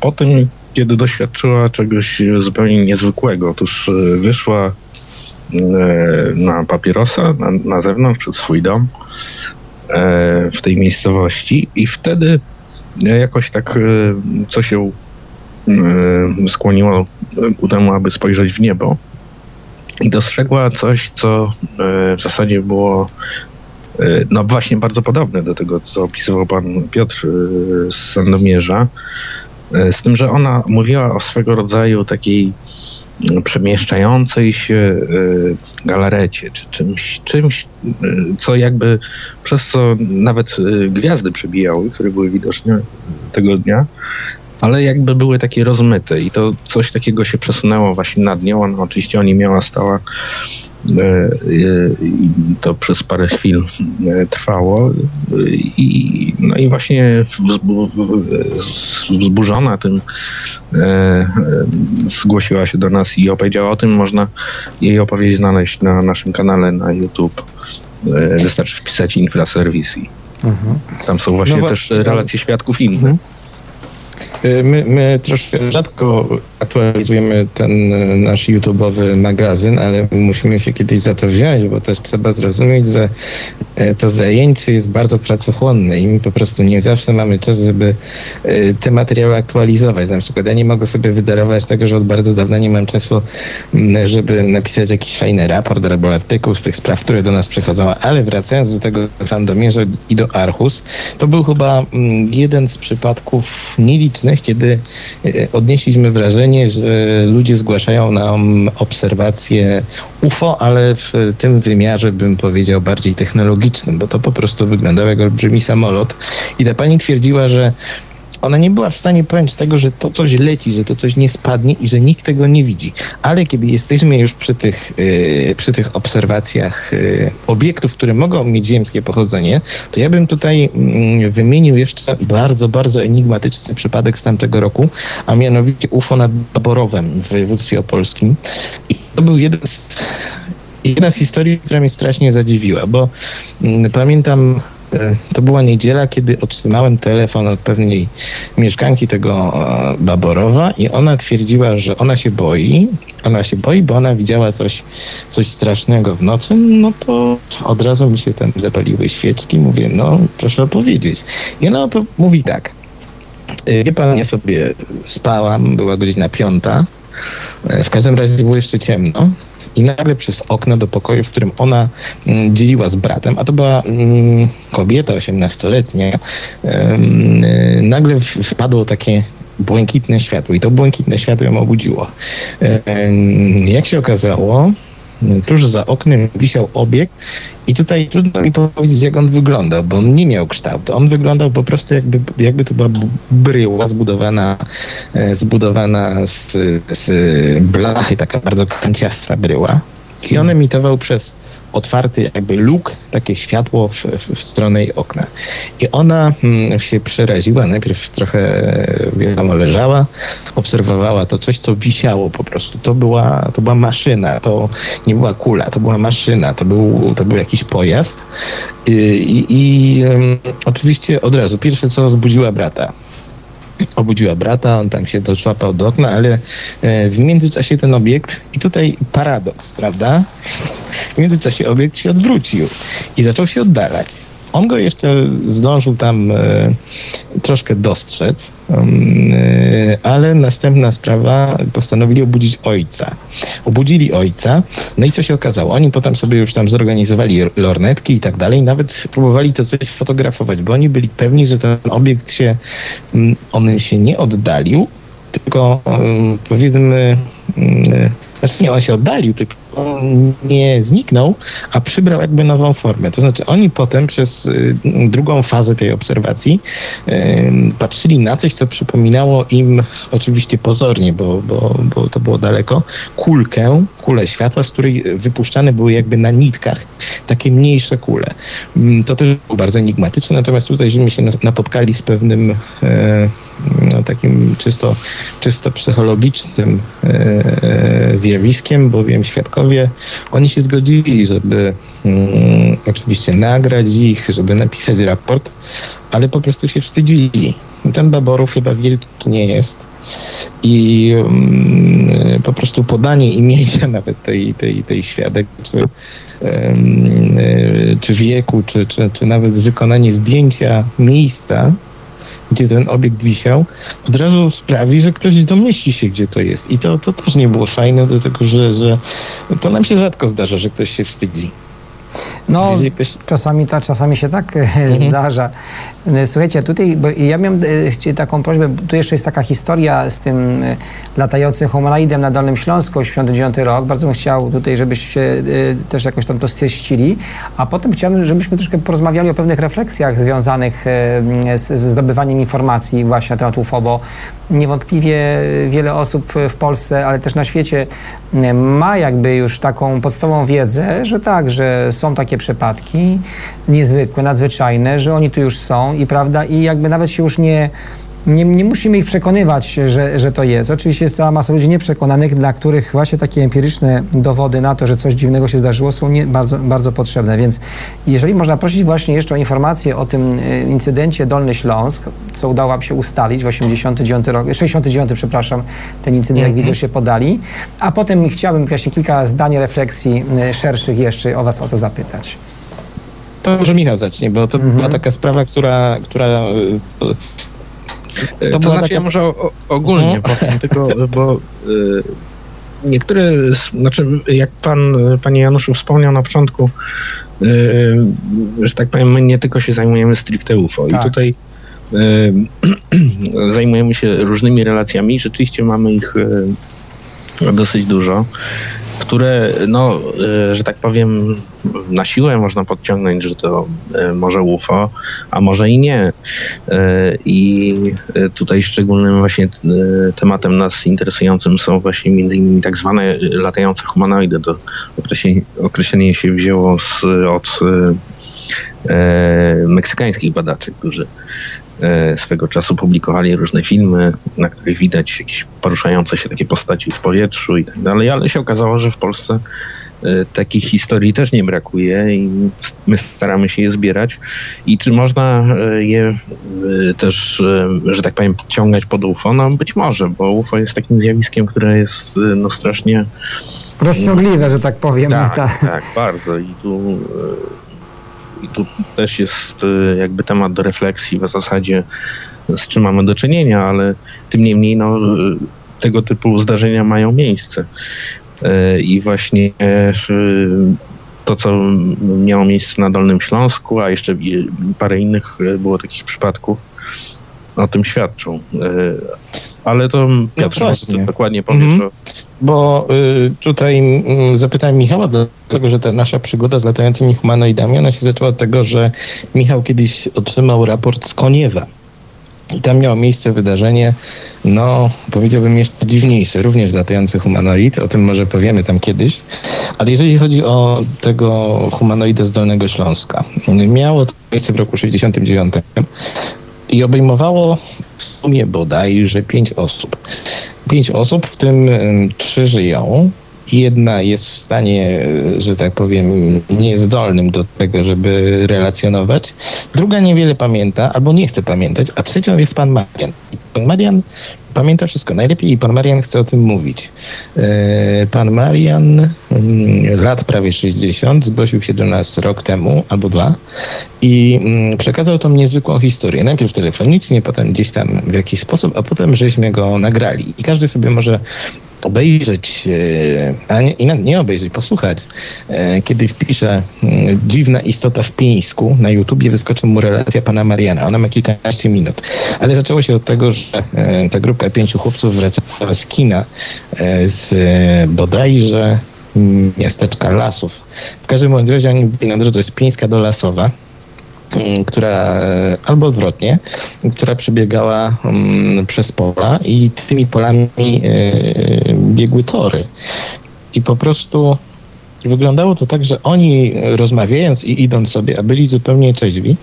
[SPEAKER 4] po tym, kiedy doświadczyła czegoś e, zupełnie niezwykłego. Otóż e, wyszła e, na papierosa na, na zewnątrz przed swój dom e, w tej miejscowości i wtedy jakoś tak co się skłoniło ku temu, aby spojrzeć w niebo i dostrzegła coś, co w zasadzie było no właśnie bardzo podobne do tego, co opisywał pan Piotr z Sandomierza. Z tym, że ona mówiła o swego rodzaju takiej przemieszczającej się e, galarecie, czy czymś, czymś, e, co jakby przez co nawet e, gwiazdy przebijały, które były widoczne tego dnia, ale jakby były takie rozmyte i to coś takiego się przesunęło właśnie nad nią. Ona oczywiście o miała stała E, e, i to przez parę chwil e, trwało i, no i właśnie wzburzona tym zgłosiła się do nas i opowiedziała o tym. Można jej opowieść znaleźć na naszym kanale na YouTube. Wystarczy wpisać infraserwis i mhm. tam są właśnie no też relacje świadków innych.
[SPEAKER 3] Y, my, my troszkę rzadko aktualizujemy ten y, nasz YouTube'owy magazyn, ale musimy się kiedyś za to wziąć, bo też trzeba zrozumieć, że y, to zajęcie jest bardzo pracochłonne i my po prostu nie zawsze mamy czas, żeby te materiały aktualizować. Na przykład ja nie mogę sobie wydarować tego, że od bardzo dawna nie mam czasu, mm, żeby napisać jakiś fajny raport albo artykuł z tych spraw, które do nas przychodzą, ale wracając do tego Sandomierza i do Archus, to był chyba mm, jeden z przypadków kiedy e, odnieśliśmy wrażenie, że ludzie zgłaszają nam obserwacje UFO, ale w tym wymiarze bym powiedział bardziej technologicznym, bo to po prostu wyglądał jak olbrzymi samolot. I ta pani twierdziła, że ona nie była w stanie pojąć tego, że to coś leci, że to coś nie spadnie i że nikt tego nie widzi. Ale kiedy jesteśmy już przy tych, yy, przy tych obserwacjach yy, obiektów, które mogą mieć ziemskie pochodzenie, to ja bym tutaj yy, wymienił jeszcze bardzo, bardzo enigmatyczny przypadek z tamtego roku, a mianowicie UFO nad Baborowem w województwie opolskim. I to był jeden z jedna z historii, która mnie strasznie zadziwiła, bo mm, pamiętam to była niedziela, kiedy otrzymałem telefon od pewnej mieszkanki tego e, Baborowa i ona twierdziła, że ona się boi. Ona się boi, bo ona widziała coś, coś strasznego w nocy. No to od razu mi się tam zapaliły świeczki. Mówię, no proszę opowiedzieć. I ona mówi tak. E, wie pan, ja sobie spałam, była godzina piąta. W każdym razie było jeszcze ciemno i nagle przez okno do pokoju, w którym ona mm, dzieliła z bratem, a to była mm, kobieta 18-letnia, nagle wpadło takie błękitne światło i to błękitne światło ją obudziło. Jak się okazało, tuż za oknem wisiał obiekt i tutaj trudno mi powiedzieć, jak on wyglądał, bo on nie miał kształtu. On wyglądał po prostu jakby, jakby to była bryła zbudowana, e, zbudowana z, z blachy, taka bardzo kanciasta bryła. I on emitował przez otwarty jakby luk, takie światło w, w, w stronę jej okna. I ona hmm, się przeraziła, najpierw trochę wiadomo leżała, obserwowała to coś, co wisiało po prostu. To była, to była maszyna, to nie była kula, to była maszyna, to był, to był jakiś pojazd. I, i, i um, oczywiście od razu pierwsze co zbudziła brata obudziła brata, on tam się doszłapał do okna, ale e, w międzyczasie ten obiekt, i tutaj paradoks, prawda? W międzyczasie obiekt się odwrócił i zaczął się oddalać. On go jeszcze zdążył tam e, troszkę dostrzec, um, e, ale następna sprawa postanowili obudzić ojca. Obudzili ojca, no i co się okazało? Oni potem sobie już tam zorganizowali lornetki i tak dalej, nawet próbowali to coś fotografować, bo oni byli pewni, że ten obiekt się, mm, on się nie oddalił, tylko um, powiedzmy, um, znaczy nie, on się oddalił, tylko on nie zniknął, a przybrał jakby nową formę. To znaczy oni potem przez y, drugą fazę tej obserwacji y, patrzyli na coś, co przypominało im oczywiście pozornie, bo, bo, bo to było daleko, kulkę, kulę światła, z której wypuszczane były jakby na nitkach takie mniejsze kule. Mm, to też było bardzo enigmatyczne, natomiast tutaj żeśmy się napotkali z pewnym e, no, takim czysto, czysto psychologicznym e, zjawiskiem, bowiem świadkowie, oni się zgodzili, żeby mm, oczywiście nagrać ich, żeby napisać raport, ale po prostu się wstydzili. Ten Baborów chyba wielki nie jest. I um, po prostu podanie imienia nawet tej, tej, tej świadek, czy, um, czy wieku, czy, czy, czy nawet wykonanie zdjęcia miejsca gdzie ten obiekt wisiał, od razu sprawi, że ktoś domyśli się, gdzie to jest. I to, to też nie było fajne, dlatego że, że to nam się rzadko zdarza, że ktoś się wstydzi.
[SPEAKER 2] No, czasami, ta, czasami się tak mhm. zdarza. Słuchajcie, tutaj, bo ja miałem e, taką prośbę, tu jeszcze jest taka historia z tym e, latającym homolaidem na Dolnym Śląsku, 89 rok. Bardzo bym chciał tutaj, żebyście e, też jakoś tam to stwierdzili. A potem chciałbym, żebyśmy troszkę porozmawiali o pewnych refleksjach związanych z, ze zdobywaniem informacji właśnie na temat UFO, bo niewątpliwie wiele osób w Polsce, ale też na świecie ma jakby już taką podstawową wiedzę, że tak, że są takie przypadki niezwykłe, nadzwyczajne, że oni tu już są i prawda, i jakby nawet się już nie nie, nie musimy ich przekonywać, że, że to jest. Oczywiście jest cała masa ludzi nieprzekonanych, dla których właśnie takie empiryczne dowody na to, że coś dziwnego się zdarzyło, są nie, bardzo, bardzo potrzebne. Więc jeżeli można prosić właśnie jeszcze o informację o tym e, incydencie Dolny Śląsk, co udało się ustalić w 89 roku, 69, przepraszam, ten incydent, jak -hmm. widzę, się podali. A potem chciałbym właśnie kilka zdań refleksji e, szerszych jeszcze o was o to zapytać.
[SPEAKER 3] To może Michał zacznie, bo to była taka sprawa, która, która e,
[SPEAKER 4] to, to znaczy, taka... ja może o, ogólnie no. powiem, tylko, bo y, niektóre, znaczy jak pan, panie Januszu wspomniał na początku, y, że tak powiem, my nie tylko się zajmujemy stricte UFO tak. i tutaj y, zajmujemy się różnymi relacjami. Rzeczywiście mamy ich dosyć dużo które, no, e, że tak powiem, na siłę można podciągnąć, że to e, może UFO, a może i nie. E, I tutaj szczególnym właśnie tematem nas interesującym są właśnie między innymi tak zwane latające humanoidy. To określenie, się wzięło z, od meksykańskich badaczy, którzy E, swego czasu publikowali różne filmy, na których widać jakieś poruszające się takie postaci w powietrzu i tak dalej, ale się okazało, że w Polsce e, takich historii też nie brakuje i my staramy się je zbierać. I czy można e, je też, że tak powiem, ciągać pod UFO? No być może, bo UFO jest takim zjawiskiem, które jest no strasznie
[SPEAKER 2] rozciągliwe, że tak powiem.
[SPEAKER 4] Tak, tak, tak bardzo. I tu i tu też jest y, jakby temat do refleksji w zasadzie z czym mamy do czynienia, ale tym niemniej no, y, tego typu zdarzenia mają miejsce. Y, I właśnie to, co miało miejsce na Dolnym Śląsku, a jeszcze parę innych było takich przypadków, o tym świadczą. Ale to Piotr no dokładnie powiesz mhm.
[SPEAKER 3] bo y, tutaj y, zapytałem Michała, dlatego że ta nasza przygoda z latającymi humanoidami, ona się zaczęła od tego, że Michał kiedyś otrzymał raport z Koniewa. I tam miało miejsce wydarzenie, no powiedziałbym jeszcze dziwniejsze, również latający humanoid, o tym może powiemy tam kiedyś. Ale jeżeli chodzi o tego humanoida z Dolnego Śląska, miało to miejsce w roku 69 i obejmowało w sumie bodajże pięć osób. Pięć osób, w tym trzy żyją. Jedna jest w stanie, że tak powiem, niezdolnym do tego, żeby relacjonować. Druga niewiele pamięta, albo nie chce pamiętać, a trzecią jest pan Marian. Pan Marian pamięta wszystko. Najlepiej i pan Marian chce o tym mówić. E, pan Marian, mm, lat prawie 60, zgłosił się do nas rok temu albo dwa i mm, przekazał tą niezwykłą historię. Najpierw telefonicznie, potem gdzieś tam w jakiś sposób, a potem żeśmy go nagrali. I każdy sobie może obejrzeć, e, a nie, nie obejrzeć, posłuchać. E, kiedy wpisze mm, dziwna istota w Pińsku, na YouTubie wyskoczy mu relacja pana Mariana. Ona ma kilkanaście minut. Ale zaczęło się od tego, że e, ta grupka pięciu chłopców wracała z kina z bodajże miasteczka Lasów. W każdym razie oni byli na drodze z Pińska do Lasowa która e, albo odwrotnie, która przebiegała um, przez pola i tymi polami y, biegły tory. I po prostu wyglądało to tak, że oni rozmawiając i idąc sobie, a byli zupełnie trzeźwi,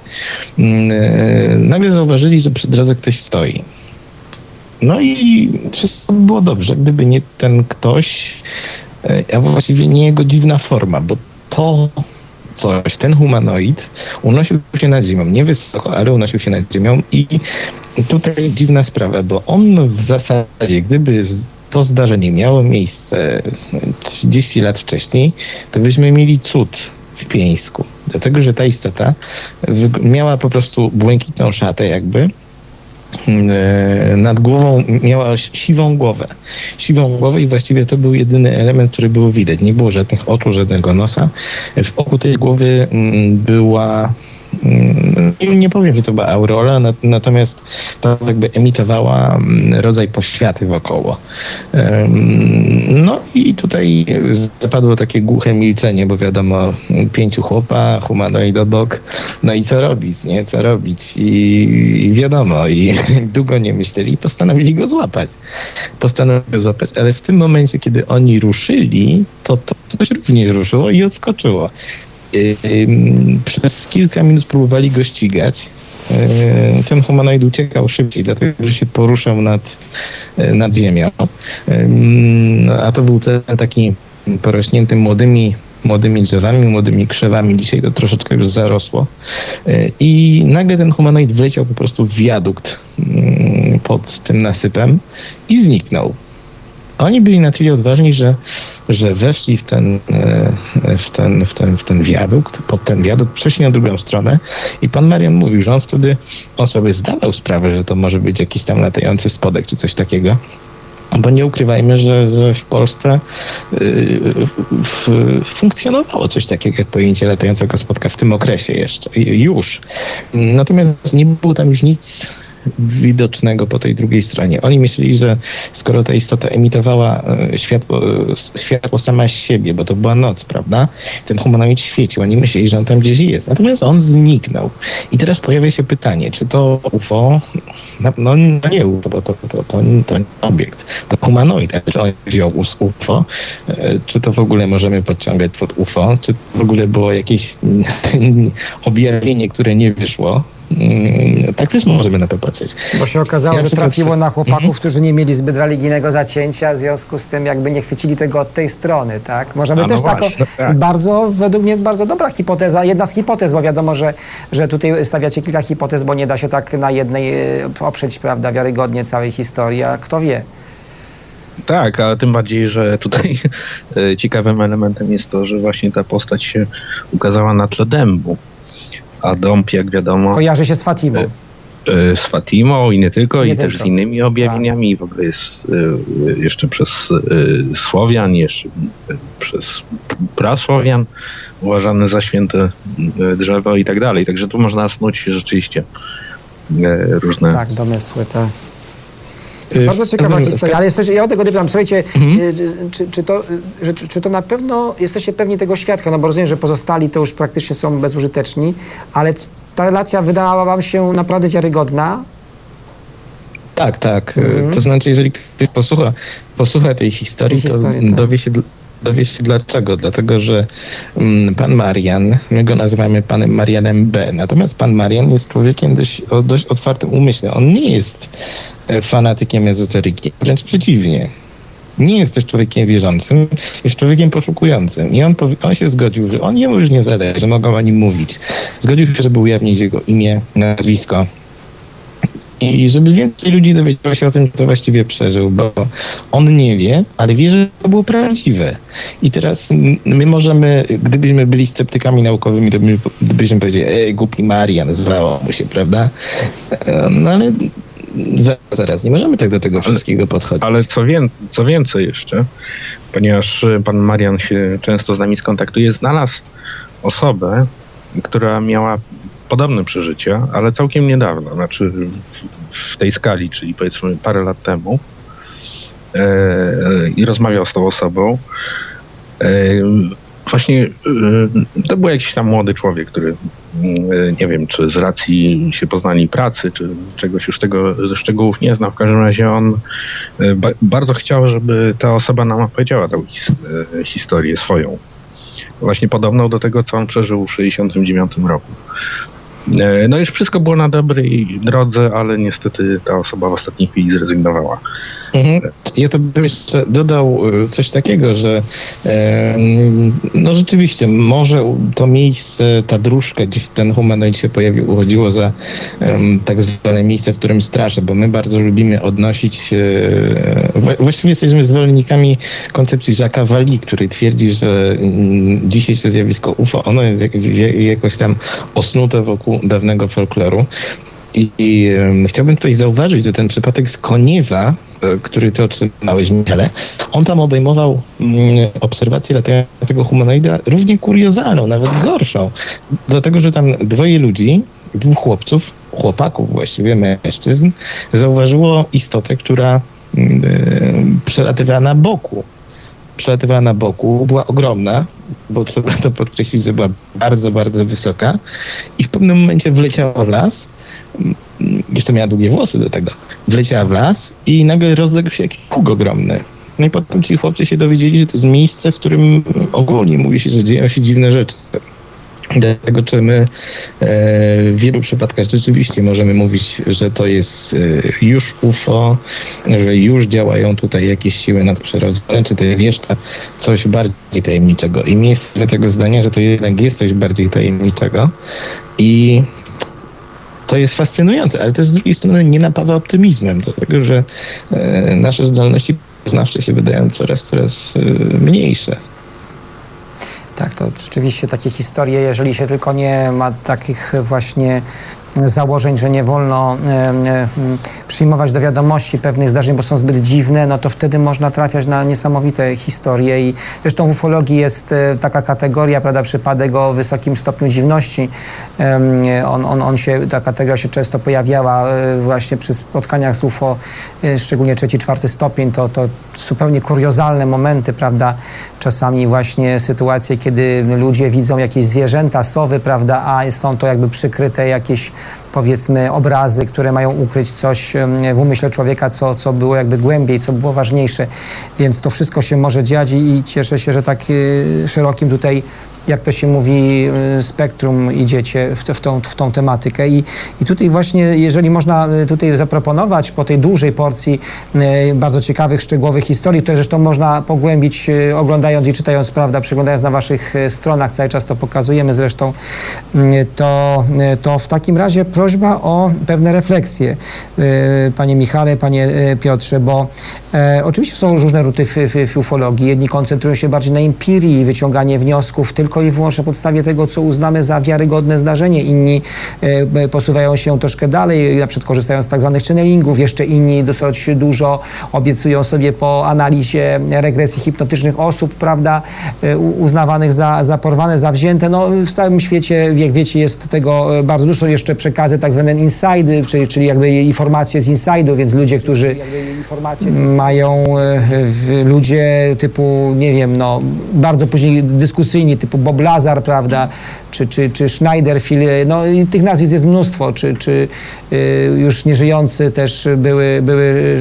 [SPEAKER 3] y, nagle zauważyli, że przy drodze ktoś stoi. No i wszystko było dobrze, gdyby nie ten ktoś, a właściwie nie jego dziwna forma, bo to coś, ten humanoid unosił się nad ziemią, nie wysoko, ale unosił się nad ziemią i tutaj dziwna sprawa, bo on w zasadzie, gdyby to zdarzenie miało miejsce 30 lat wcześniej, to byśmy mieli cud w Pieńsku. Dlatego, że ta istota miała po prostu błękitną szatę jakby nad głową miała siwą głowę. Siwą głowę i właściwie to był jedyny element, który było widać. Nie było żadnych oczu, żadnego nosa. W oku tej głowy mm, była nie powiem, że to była aureola, natomiast to jakby emitowała mm, rodzaj poświaty wokoło. No i tutaj zapadło takie głuche milczenie, bo wiadomo, pięciu chłopa, humanoid obok, no i co robić, nie? Co robić? I wiadomo, i długo nie myśleli i postanowili go złapać. Postanowili go złapać, ale w tym momencie, kiedy oni ruszyli, to to coś również ruszyło i odskoczyło. Przez kilka minut próbowali go ścigać. Ten humanoid uciekał szybciej, dlatego że się poruszał nad, nad ziemią. A to był ten taki porośnięty młodymi, młodymi drzewami, młodymi krzewami. Dzisiaj to troszeczkę już zarosło. I nagle ten humanoid wleciał po prostu w wiadukt pod tym nasypem i zniknął. Oni byli na tyle odważni, że, że weszli w ten, e, w, ten, w, ten, w ten wiadukt, pod ten wiadukt, przeszli na drugą stronę i pan Marian mówił, że on wtedy on sobie zdawał sprawę, że to może być jakiś tam latający spodek czy coś takiego. Bo nie ukrywajmy, że, że w Polsce y, funkcjonowało coś takiego jak pojęcie latającego spotka w tym okresie jeszcze, już. Natomiast nie było tam już nic widocznego po tej drugiej stronie. Oni myśleli, że skoro ta istota emitowała e, światło, e, światło sama z siebie, bo to była noc, prawda? Ten humanoid świecił. Oni myśleli, że on tam gdzieś jest. Natomiast on zniknął. I teraz pojawia się pytanie, czy to UFO, no, no nie UFO, bo to, to, to, to nie obiekt, to humanoid, czy on wziął UFO, e, czy to w ogóle możemy podciągać pod UFO, czy w ogóle było jakieś objawienie, które nie wyszło, tak też możemy na to patrzeć.
[SPEAKER 2] Bo się okazało, ja że trafiło na chłopaków, mhm. którzy nie mieli zbyt religijnego zacięcia, w związku z tym jakby nie chwycili tego od tej strony, tak? Możemy no też taką, tak. bardzo, według mnie bardzo dobra hipoteza, jedna z hipotez, bo wiadomo, że, że tutaj stawiacie kilka hipotez, bo nie da się tak na jednej e, oprzeć, prawda, wiarygodnie całej historii, a kto wie.
[SPEAKER 4] Tak, a tym bardziej, że tutaj e, ciekawym elementem jest to, że właśnie ta postać się ukazała na tle dębu a dąb, jak wiadomo...
[SPEAKER 2] Kojarzy się z Fatimą. E,
[SPEAKER 4] e, z Fatimą i nie tylko, nie i też z innymi objawieniami. Tak. W ogóle jest e, jeszcze przez Słowian, jeszcze przez prasłowian uważane za święte drzewo i tak dalej. Także tu można snuć rzeczywiście różne...
[SPEAKER 2] Tak, domysły, tak. Y, Bardzo ciekawa historia, ale jesteś, ja o tego pytam, słuchajcie, mhm. Y, czy, czy, to, że, czy to na pewno jesteście pewni tego świadka, no bo rozumiem, że pozostali to już praktycznie są bezużyteczni, ale ta relacja wydała wam się naprawdę wiarygodna?
[SPEAKER 3] Tak, tak. Mhm. To znaczy, jeżeli ktoś posłucha, posłucha tej historii, tej historii to tak. dowie się dowie się dlaczego. Dlatego, że mm, pan Marian, my go nazywamy panem Marianem B. Natomiast pan Marian jest człowiekiem dość, o dość otwartym umyśle. On nie jest e, fanatykiem ezoteryki, wręcz przeciwnie. Nie jest też człowiekiem wierzącym, jest człowiekiem poszukującym. I on, on się zgodził, że on jemu już nie zależy, że mogą o nim mówić. Zgodził się, żeby ujawnić jego imię, nazwisko, i żeby więcej ludzi dowiedziało się o tym, co właściwie przeżył, bo on nie wie, ale wie, że to było prawdziwe. I teraz my możemy, gdybyśmy byli sceptykami naukowymi, to by, byśmy powiedzieli, ej, głupi Marian, zwało mu się, prawda? No ale zaraz, nie możemy tak do tego wszystkiego podchodzić.
[SPEAKER 4] Ale co, wię, co więcej jeszcze, ponieważ pan Marian się często z nami skontaktuje, znalazł osobę, która miała podobne przeżycia, ale całkiem niedawno, znaczy w tej skali, czyli powiedzmy parę lat temu e, i rozmawiał z tą osobą. E, właśnie e, to był jakiś tam młody człowiek, który nie wiem, czy z racji się poznali pracy, czy czegoś już tego szczegółów nie znał. W każdym razie on ba bardzo chciał, żeby ta osoba nam opowiedziała tą his historię swoją. Właśnie podobną do tego, co on przeżył w 1969 roku. E, no już wszystko było na dobrej drodze, ale niestety ta osoba w ostatniej chwili zrezygnowała.
[SPEAKER 3] Mhm. Ja to bym jeszcze dodał e, coś takiego, że e, no rzeczywiście może to miejsce, ta dróżka, gdzie ten humanoid się pojawił, uchodziło za tak zwane miejsce, w którym straszę, bo my bardzo lubimy odnosić, właściwie jesteśmy zwolennikami koncepcji Jacques'a Wali, który twierdzi, że mm, dzisiejsze zjawisko UFO, ono jest jak, jakoś tam osnute wokół dawnego folkloru. I, i chciałbym tutaj zauważyć, że ten przypadek z Koniewa, e, który ty otrzymałeś, Michale, on tam obejmował mm, obserwację latającego humanoida równie kuriozalną, nawet gorszą. Dlatego, że tam dwoje ludzi, dwóch chłopców, chłopaków właściwie, mężczyzn, zauważyło istotę, która mm, e, przelatywała na boku przelatywała na boku, była ogromna, bo trzeba to podkreślić, że była bardzo, bardzo wysoka i w pewnym momencie wleciała w las, jeszcze miała długie włosy do tego, wleciała w las i nagle rozległ się jakiś pług ogromny. No i potem ci chłopcy się dowiedzieli, że to jest miejsce, w którym ogólnie mówi się, że dzieją się dziwne rzeczy. Dlatego, czy my e, w wielu przypadkach rzeczywiście możemy mówić, że to jest e, już UFO, że już działają tutaj jakieś siły nadprzyrodzone, czy to jest jeszcze coś bardziej tajemniczego. I mi jest tego zdania, że to jednak jest coś bardziej tajemniczego i to jest fascynujące, ale też z drugiej strony nie napawa optymizmem, dlatego że e, nasze zdolności poznawcze się wydają coraz, coraz mniejsze.
[SPEAKER 2] Tak, to rzeczywiście takie historie, jeżeli się tylko nie ma takich właśnie założeń, że nie wolno przyjmować do wiadomości pewnych zdarzeń, bo są zbyt dziwne, no to wtedy można trafiać na niesamowite historie i zresztą w ufologii jest e, taka kategoria, prawda, przypadek o wysokim stopniu dziwności. On, on, on się, ta kategoria się często pojawiała e, właśnie przy spotkaniach z UFO, e, szczególnie trzeci, czwarty stopień, to, to zupełnie kuriozalne momenty, prawda, czasami właśnie sytuacje, kiedy ludzie widzą jakieś zwierzęta, sowy, prawda, a są to jakby przykryte jakieś powiedzmy obrazy, które mają ukryć coś w umyśle człowieka, co, co było jakby głębiej, co było ważniejsze. Więc to wszystko się może dziać i cieszę się, że tak y, szerokim tutaj jak to się mówi, y, spektrum idziecie w, w, tą, w tą tematykę. I, I tutaj właśnie, jeżeli można y, tutaj zaproponować po tej dużej porcji y, bardzo ciekawych, szczegółowych historii, które zresztą można pogłębić oglądając i czytając, prawda, przyglądając na waszych stronach, cały czas to pokazujemy zresztą, to, to w takim razie prośba o pewne refleksje, panie Michale, panie Piotrze, bo e, oczywiście są różne ruty w, w, w ufologii. Jedni koncentrują się bardziej na empirii, wyciąganie wniosków tylko tylko i wyłącznie na podstawie tego, co uznamy za wiarygodne zdarzenie. Inni e, posuwają się troszkę dalej, na przykład korzystają z tak zwanych channelingów, jeszcze inni dosyć dużo obiecują sobie po analizie regresji hipnotycznych osób, prawda, e, uznawanych za, za porwane, za wzięte. No, w całym świecie, jak wiecie, jest tego e, bardzo dużo. Są jeszcze przekazy tak zwane inside, czyli, czyli jakby informacje z inside'u, więc ludzie, którzy mają ludzie typu, nie wiem, no, bardzo później dyskusyjni, typu Bob Lazar, prawda, czy, czy, czy Schneider, no i tych nazwisk jest mnóstwo, czy, czy y, już nieżyjący też były, były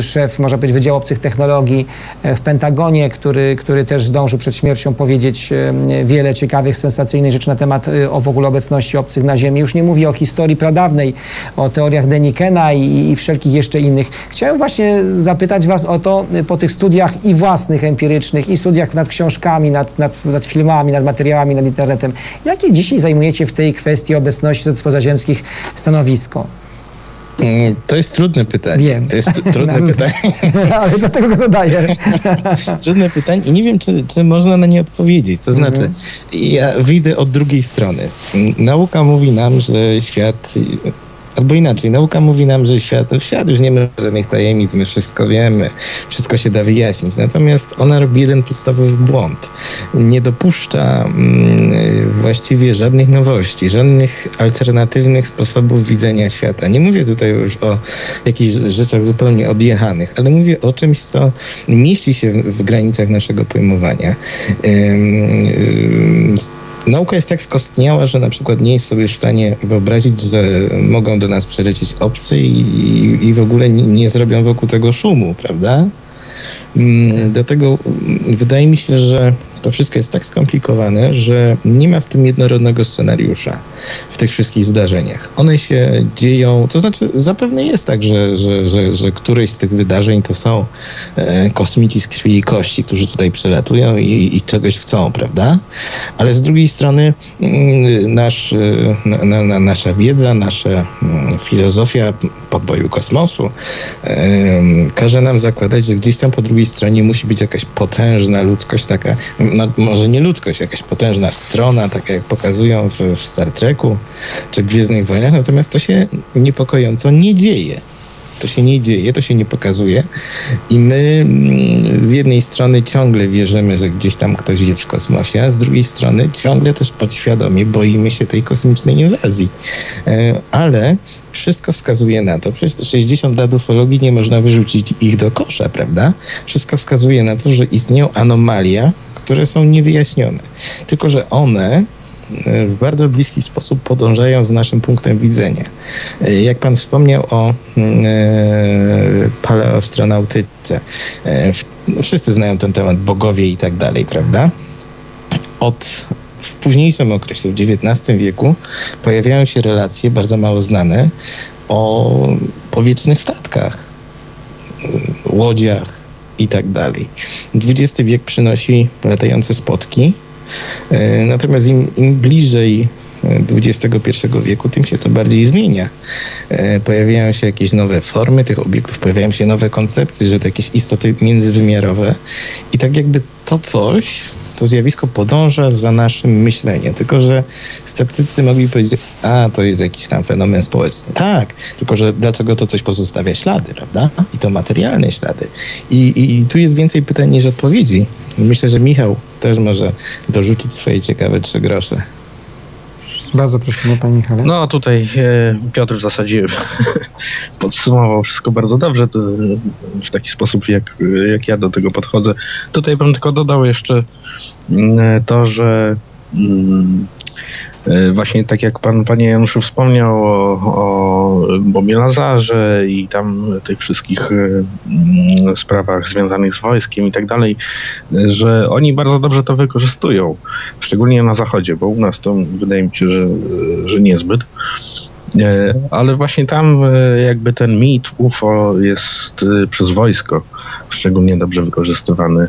[SPEAKER 2] szef, można powiedzieć, Wydziału Obcych Technologii e, w Pentagonie, który, który też zdążył przed śmiercią powiedzieć e, wiele ciekawych, sensacyjnych rzeczy na temat e, o w ogóle obecności obcych na Ziemi. Już nie mówię o historii pradawnej, o teoriach Denikena i, i wszelkich jeszcze innych. Chciałem właśnie zapytać Was o to po tych studiach i własnych, empirycznych, i studiach nad książkami, nad, nad, nad filmami, nad materiałami, nad internetem. Jakie dzisiaj zajmujecie w tej kwestii obecności pozaziemskich stanowisko?
[SPEAKER 3] Mm, to jest trudne pytanie.
[SPEAKER 2] Wiem.
[SPEAKER 3] To jest trudne no, pytanie.
[SPEAKER 2] Ale dlatego go zadaję.
[SPEAKER 3] trudne pytanie i nie wiem, czy, czy można na nie odpowiedzieć. To znaczy, mhm. ja wyjdę od drugiej strony. Nauka mówi nam, że świat Albo inaczej, nauka mówi nam, że świat, no świat już nie ma żadnych tajemnic, my wszystko wiemy, wszystko się da wyjaśnić. Natomiast ona robi jeden podstawowy błąd. Nie dopuszcza mm, właściwie żadnych nowości, żadnych alternatywnych sposobów widzenia świata. Nie mówię tutaj już o jakichś rzeczach zupełnie odjechanych, ale mówię o czymś, co mieści się w, granicach naszego pojmowania. Nauka jest tak skostniała, że na przykład nie jest sobie w stanie wyobrazić, że mogą do nas przylecieć obcy i, i w ogóle nie, nie zrobią wokół tego szumu, prawda? Mm, Dlatego wydaje mi się, że to wszystko jest tak skomplikowane, że nie ma w tym jednorodnego scenariusza w tych wszystkich zdarzeniach. One się dzieją, to znaczy zapewne jest tak, że, że, że, że któreś z tych wydarzeń to są e, kosmici z krwi i kości, którzy tutaj przylatują i, i czegoś chcą, prawda? Ale z drugiej strony mm, nasz, e, na, na, nasza wiedza, nasza mm, filozofia podboju kosmosu e, każe nam zakładać, że gdzieś tam po drugiej stronie musi być jakaś potężna ludzkość taka no, może nie ludzkość, jakaś potężna strona, taka jak pokazują w, w Star Treku czy Gwiezdnych Wojnach, natomiast to się niepokojąco nie dzieje. To się nie dzieje, to się nie pokazuje i my mm, z jednej strony ciągle wierzymy, że gdzieś tam ktoś jest w kosmosie, a z drugiej strony ciągle też podświadomie boimy się tej kosmicznej inwazji. E, ale wszystko wskazuje na to, przez te 60 lat ufologii nie można wyrzucić ich do kosza, prawda? Wszystko wskazuje na to, że istnieją anomalia, które są niewyjaśnione. Tylko, że one w bardzo bliski sposób podążają z naszym punktem widzenia. Jak pan wspomniał o mm, e, paleostronautyce, e, wszyscy znają ten temat, bogowie i tak dalej, prawda? Od w późniejszym okresie, w XIX wieku, pojawiają się relacje bardzo mało znane o powietrznych statkach, łodziach i tak dalej. XX wiek przynosi latające spotki, E, natomiast im, im bliżej XXI e, wieku, tym się to bardziej zmienia. E, pojawiają się jakieś nowe formy tych obiektów, pojawiają się nowe koncepcje, że to jakieś istoty międzywymiarowe i tak jakby to coś to zjawisko podąża za naszym myśleniem. Tylko, że sceptycy mogli powiedzieć, a to jest jakiś tam fenomen społeczny. Tak, tylko, że dlaczego to coś pozostawia ślady, prawda? I to materialne ślady. I, i, i tu jest więcej pytań niż odpowiedzi. Myślę, że Michał też może dorzucić swoje ciekawe trzy grosze.
[SPEAKER 2] Bardzo prosimy, Panie Michale.
[SPEAKER 4] No tutaj e, Piotr w zasadzie podsumował wszystko bardzo dobrze w taki sposób, jak, jak ja do tego podchodzę. Tutaj bym tylko dodał jeszcze mm, to, że mm, właśnie tak jak pan, panie Januszu wspomniał o, o Bobie Lazarze i tam tych wszystkich e, mm, sprawach związanych z wojskiem i tak dalej, e, że oni bardzo dobrze to wykorzystują, szczególnie na zachodzie, bo u nas to wydaje mi się, że, że niezbyt. E, ale właśnie tam e, jakby ten mit UFO jest e, przez wojsko szczególnie dobrze wykorzystywany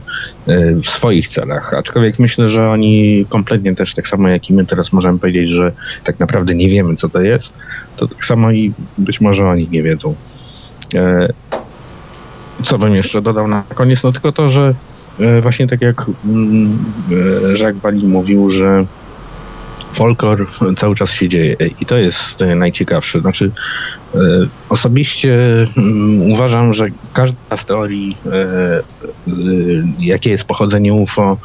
[SPEAKER 4] w swoich celach. Aczkolwiek myślę, że oni kompletnie też tak samo jak i my teraz możemy powiedzieć, że tak naprawdę nie wiemy co to jest, to tak samo i być może oni nie wiedzą. Co bym jeszcze dodał na koniec? No tylko to, że właśnie tak jak mm, Jacques Bali mówił, że folklor cały czas się dzieje i to jest e, najciekawsze. Znaczy, e, osobiście mm, uważam, że każda z teorii, e, jakie jest pochodzenie UFO,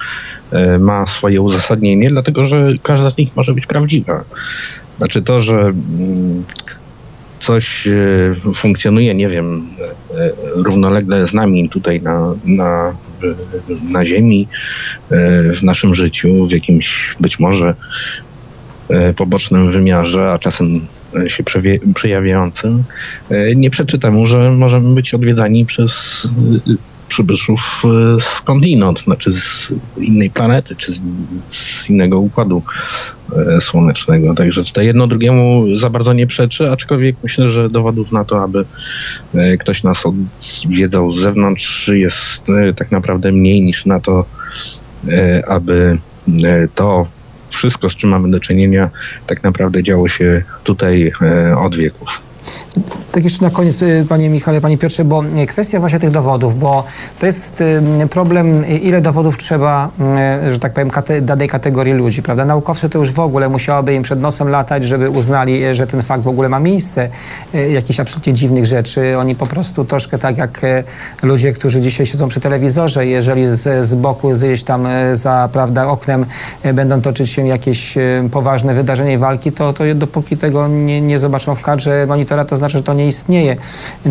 [SPEAKER 4] ma swoje uzasadnienie, dlatego że każda z nich może być prawdziwa. Znaczy to, że mm, coś funkcjonuje, nie wiem, równolegle z nami tutaj na, na, na Ziemi, w naszym życiu, w jakimś być może pobocznym wymiarze, a czasem e, się przejawiającym, e, nie przeczy temu, że możemy być odwiedzani przez przybyszów skądinąd, znaczy z innej planety, czy z, innego układu słonecznego. Także tutaj jedno drugiemu za bardzo nie przeczy, aczkolwiek myślę, że dowodów na to, aby ktoś nas odwiedzał z zewnątrz jest tak naprawdę mniej niż na to, aby to, wszystko, z czym mamy do czynienia, tak naprawdę działo się tutaj e, od wieków.
[SPEAKER 2] Tak jeszcze na koniec, y, panie Michale, panie Piotrze, bo y, kwestia właśnie tych dowodów, bo to jest y, problem, ile dowodów trzeba, że tak powiem, kate, danej kategorii ludzi, prawda? Naukowcy to już w ogóle musiałoby im przed nosem latać, żeby uznali, że ten fakt w ogóle ma miejsce, jakichś absolutnie dziwnych rzeczy. Oni po prostu troszkę tak jak ludzie, którzy dzisiaj siedzą przy telewizorze, jeżeli z, z boku gdzieś tam za, prawda, oknem będą toczyć się jakieś poważne wydarzenia i walki, to, to dopóki tego nie, nie zobaczą w kadrze monitora, to znaczy, że to nie istnieje.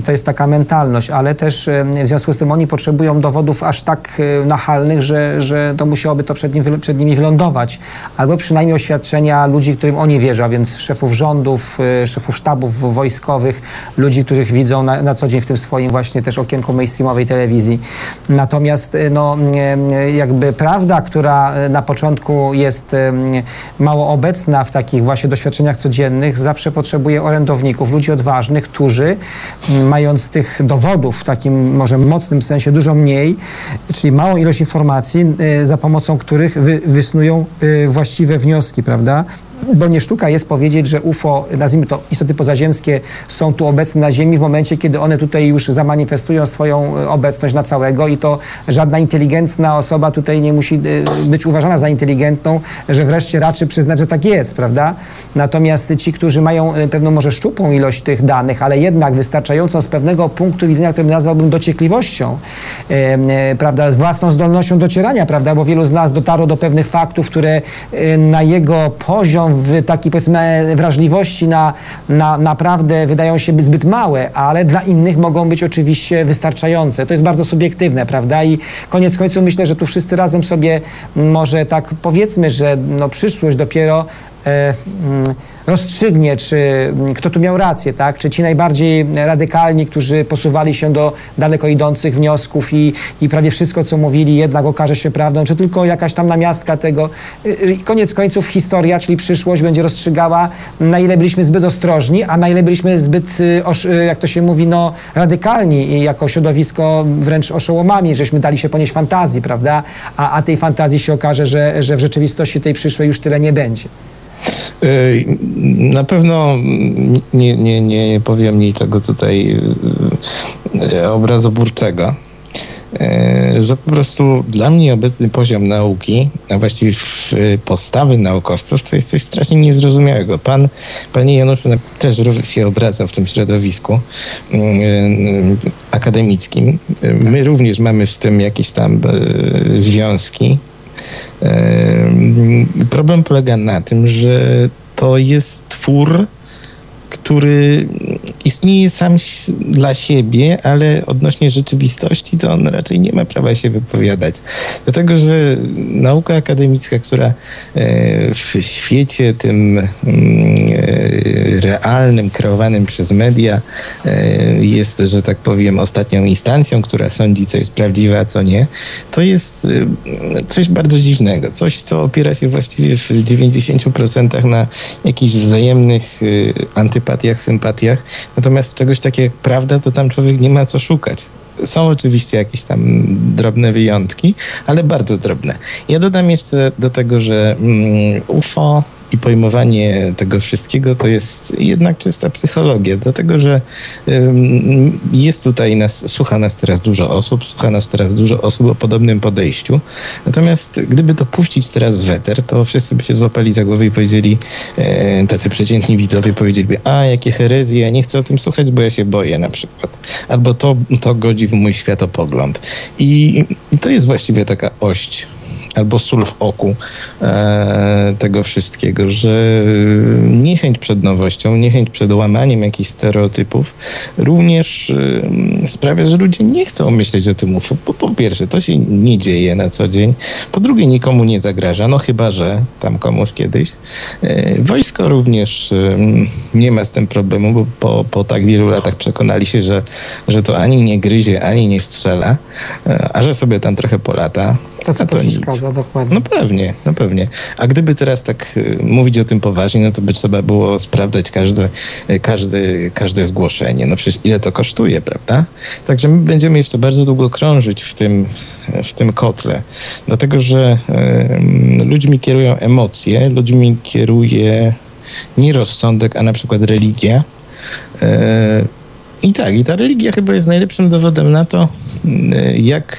[SPEAKER 2] To jest taka mentalność, ale też w związku z tym oni potrzebują dowodów aż tak e, nachalnych, że, że to musiałoby to przed, nim, przed nimi wylądować. Albo przynajmniej oświadczenia ludzi, którym oni wierzą, więc szefów rządów, e, szefów sztabów wojskowych, ludzi, których widzą na, na co dzień w tym swoim właśnie też okienku mainstreamowej telewizji. Natomiast e, no, jakby prawda, która na początku jest mało obecna w takich właśnie doświadczeniach codziennych, zawsze potrzebuje orędowników, ludzi odważnych, którzy mm, mając tych dowodów w takim może mocnym sensie dużo mniej, czyli małą ilość informacji, y, za pomocą których wy, wysnują y, właściwe wnioski, prawda? Bo nie sztuka jest powiedzieć, że UFO, nazwijmy to istoty pozaziemskie, są tu obecne na Ziemi w momencie, kiedy one tutaj już zamanifestują swoją e, obecność na całego i to żadna inteligentna osoba tutaj nie musi e, być uważana za inteligentną, że wreszcie raczy przyznać, że tak jest, prawda? Natomiast ci, którzy mają e, pewną może szczupłą ilość tych danych, ale jednak wystarczającą z pewnego punktu widzenia, który nazwałbym dociekliwością, prawda, z własną zdolnością docierania, prawda, bo wielu z nas dotarło do pewnych faktów, które na jego poziom w takiej powiedzmy wrażliwości na, na naprawdę wydają się być zbyt małe, ale dla innych mogą być oczywiście wystarczające. To jest bardzo subiektywne, prawda? I koniec końców myślę, że tu wszyscy razem sobie może tak powiedzmy, że no, przyszłość dopiero e, mm, rozstrzygnie, czy mm, kto tu miał rację, tak? Czy ci najbardziej radykalni, którzy posuwali się do daleko idących wniosków i, i prawie wszystko, co mówili, jednak okaże się prawdą, czy tylko jakaś tam namiastka tego. Y, y, Koniec końców historia, czyli przyszłość będzie rozstrzygała, na ile byliśmy zbyt ostrożni, a na ile byliśmy zbyt, y, jak to się mówi, no, radykalni i jako środowisko wręcz oszołomami, żeśmy dali się ponieść fantazji, prawda? A, a tej fantazji się okaże, że, że w rzeczywistości tej przyszłej już tyle nie będzie.
[SPEAKER 3] Na pewno nie, nie, nie powiem niczego tutaj y, obrazoburczego, y, że po prostu dla mnie obecny poziom nauki, a właściwie postawy naukowców, to jest coś strasznie niezrozumiałego. Pan, panie Januszu, na- też się obraca w tym środowisku y, y, akademickim. My również mamy z tym jakieś tam związki. Em, Problem polega na tym, że to jest twór, który istnieje sam dla siebie, ale odnośnie rzeczywistości to on raczej nie ma prawa się wypowiadać. Dlatego, że nauka akademicka, która e, w świecie tym mm, e, realnym, kreowanym przez media e, jest, że tak powiem, ostatnią instancją, która sądzi, co jest prawdziwe, a co nie, to jest coś bardzo dziwnego. Coś, co opiera się właściwie w 90% na jakichś wzajemnych antypatiach, sympatiach. Natomiast czegoś takiego jak prawda, to tam człowiek nie ma co szukać. Są oczywiście jakieś tam drobne wyjątki, ale bardzo drobne. Ja dodam jeszcze do tego, że mm, UFO i pojmowanie tego wszystkiego to jest jednak czysta psychologia, dlatego że jest tutaj nas, słucha nas teraz dużo osób, słucha nas teraz dużo osób o podobnym podejściu. Natomiast gdyby to puścić teraz w eter, to wszyscy by się złapali za głowę i powiedzieli, e, tacy przeciętni widzowie powiedzieliby, a jakie herezje, ja nie chcę o tym słuchać, bo ja się boję na przykład. Albo to, to godzi w mój światopogląd. I to jest właściwie taka ość albo sól w oku e, tego wszystkiego, że niechęć przed nowością, niechęć przed łamaniem jakichś stereotypów również e, sprawia, że ludzie nie chcą myśleć o tym UFO. Po, po pierwsze, to się nie dzieje na co dzień. Po drugie, nikomu nie zagraża, no chyba, że tam komuś kiedyś. E, wojsko również e, nie ma z tym problemu, bo po, po tak wielu latach przekonali się, że, że to ani nie gryzie, ani nie strzela, e, a że sobie tam trochę polata.
[SPEAKER 2] To co to
[SPEAKER 3] nic.
[SPEAKER 2] przeszkadza dokładnie?
[SPEAKER 3] No pewnie, no pewnie. A gdyby teraz tak y, mówić o tym poważnie, no to by trzeba było sprawdzać każde, y, każde, każde zgłoszenie. No przecież ile to kosztuje, prawda? Także my będziemy jeszcze bardzo długo krążyć w tym, w tym kotle. Dlatego, że y, ludźmi kierują emocje, ludźmi kieruje nie rozsądek, a na przykład religia. Y, I tak, i ta religia chyba jest najlepszym dowodem na to, y, jak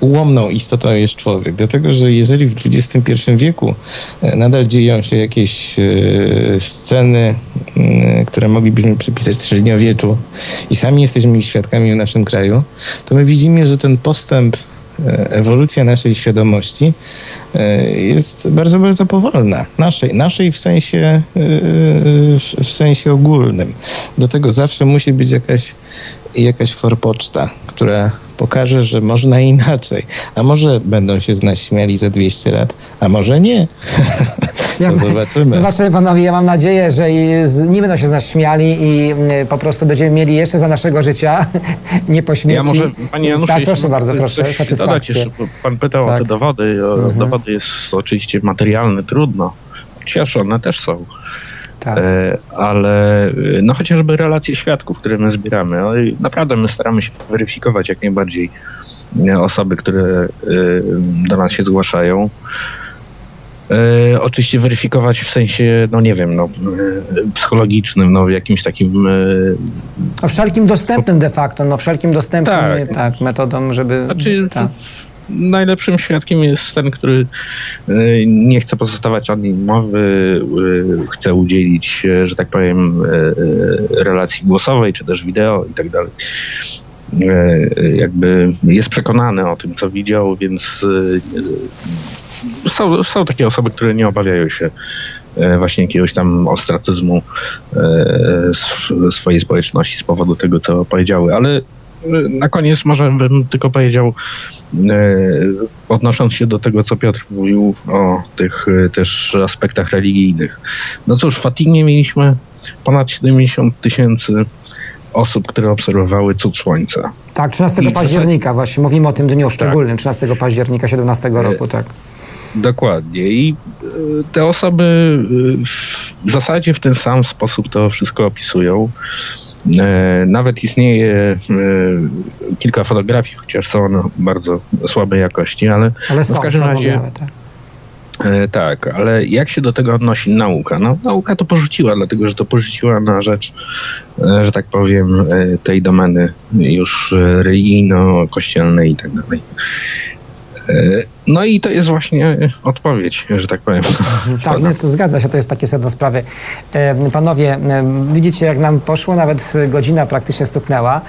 [SPEAKER 3] ułomną istotą jest człowiek. Dlatego, że jeżeli w XXI wieku e, nadal dzieją się jakieś e, sceny, które moglibyśmy przypisać średniowieczu i sami jesteśmy ich świadkami w naszym kraju, to my widzimy, że ten postęp ewolucja naszej świadomości jest bardzo, bardzo powolna. Naszej, naszej w sensie, w sensie ogólnym. Do tego zawsze musi być jakaś, jakaś forpoczta, która pokaże, że można inaczej. A może będą się z nas śmiali za 200 lat, a może nie. to zobaczymy.
[SPEAKER 2] Zobaczymy panowie, ja mam nadzieję, że nie będą się z nas śmiali i mm, po prostu będziemy mieli jeszcze za naszego życia, nie po śmierci.
[SPEAKER 4] Ja może, panie Januszu,
[SPEAKER 2] tak, proszę bardzo, proszę, satysfakcję.
[SPEAKER 4] Pan pytał o
[SPEAKER 2] Tak.
[SPEAKER 4] te dowody. O, Dowody jest oczywiście materialne, trudno. Chociaż one też są.
[SPEAKER 2] Tak.
[SPEAKER 4] E, ale e, no chociażby relacje świadków, które my zbieramy. No, naprawdę my staramy się weryfikować jak najbardziej e, osoby, które do nas się zgłaszają. E, oczywiście weryfikować w sensie, no nie wiem, no, psychologicznym, no jakimś takim... E,
[SPEAKER 2] no, wszelkim dostępnym de facto, no wszelkim dostępnym tak, tak metodą, żeby... Znaczy, tak.
[SPEAKER 4] Najlepszym świadkiem jest ten, który e, nie chce pozostawać ani mowy, e, chce udzielić, że tak powiem, relacji głosowej, czy też wideo i tak dalej. Jakby jest przekonany o tym, co widział, więc są, są takie osoby, które nie obawiają się e, właśnie jakiegoś tam ostracyzmu e, swojej społeczności z powodu tego, co powiedziały, ale e, na koniec może bym tylko powiedział, odnosząc się do tego, co Piotr mówił o tych też aspektach religijnych. No cóż, w Fatimie mieliśmy ponad 70 tysięcy osób, które obserwowały cud słońca.
[SPEAKER 2] Tak, 13 I października właśnie, mówimy o tym dniu szczególnym, tak. 13 października 17 roku, tak.
[SPEAKER 4] Dokładnie. I e, te osoby e, w zasadzie w ten sam sposób to wszystko opisują. E, nawet istnieje kilka fotografii, chociaż są one bardzo słabej jakości, ale,
[SPEAKER 2] ale są,
[SPEAKER 4] w każdym razie. tak. Tak, ale jak się do tego odnosi nauka? No, nauka to porzuciła, dlatego że to porzuciła na rzecz, że tak powiem, tej domeny już religijno-kościelnej i tak dalej. No i to jest właśnie odpowiedź, że tak powiem.
[SPEAKER 2] Tak, nie, to zgadza się, to jest takie sedno sprawy. Panowie, widzicie jak nam poszło, nawet godzina praktycznie stuknęła.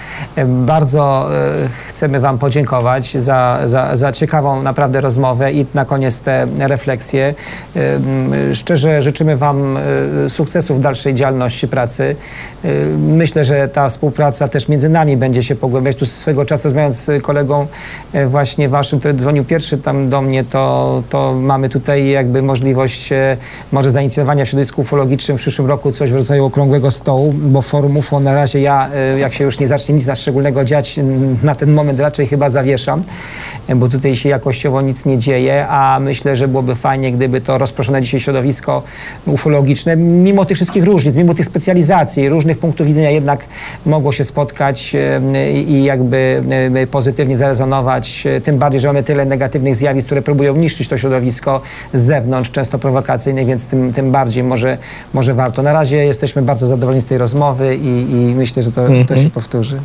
[SPEAKER 2] Bardzo e, chcemy wam podziękować za, za, za ciekawą naprawdę rozmowę i na koniec te refleksje. Szczerze życzymy wam e, sukcesów w dalszej działalności pracy. Myślę, że ta współpraca też między nami będzie się pogłębiać. Tu swego czasu rozmawiając z kolegą e, właśnie waszym, który dzwonił pierwszy tam do mnie, to, to mamy tutaj jakby możliwość e, może zainicjowania w środowisku ufologicznym w przyszłym roku coś w rodzaju okrągłego stołu, bo forum UFO na razie ja, e, jak się już nie zacznie nic na szczególnego dziać, na ten moment raczej chyba zawieszam, e, bo tutaj się jakościowo nic nie dzieje, a myślę, że byłoby fajnie, gdyby to rozproszone dzisiaj środowisko ufologiczne, mimo tych wszystkich różnic, mimo tych specjalizacji, różnych punktów widzenia jednak mogło się spotkać i jakby pozytywnie zarezonować, tym bardziej, że mamy tyle negatywnych zjawisk, zjawisk, które próbują niszczyć to środowisko z zewnątrz, często prowokacyjnych, więc tym, tym bardziej może, może warto. Na razie jesteśmy bardzo zadowoleni z tej rozmowy i, i myślę, że to, to się mhm. powtórzy.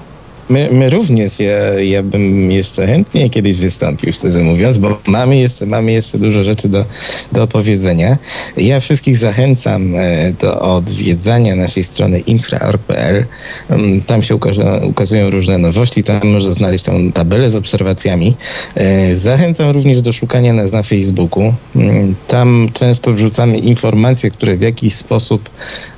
[SPEAKER 3] My, my również, ja, ja bym jeszcze chętnie kiedyś wystąpił, szczerze mówiąc, bo mamy jeszcze, mamy jeszcze dużo rzeczy do, do opowiedzenia. Ja wszystkich zachęcam e, do odwiedzania naszej strony infra.org.pl. Mm, tam się ukaże, ukazują różne nowości, tam można znaleźć tą tabelę z obserwacjami. E, zachęcam również do szukania nas na Facebooku. Mm, tam często wrzucamy informacje, które w jakiś sposób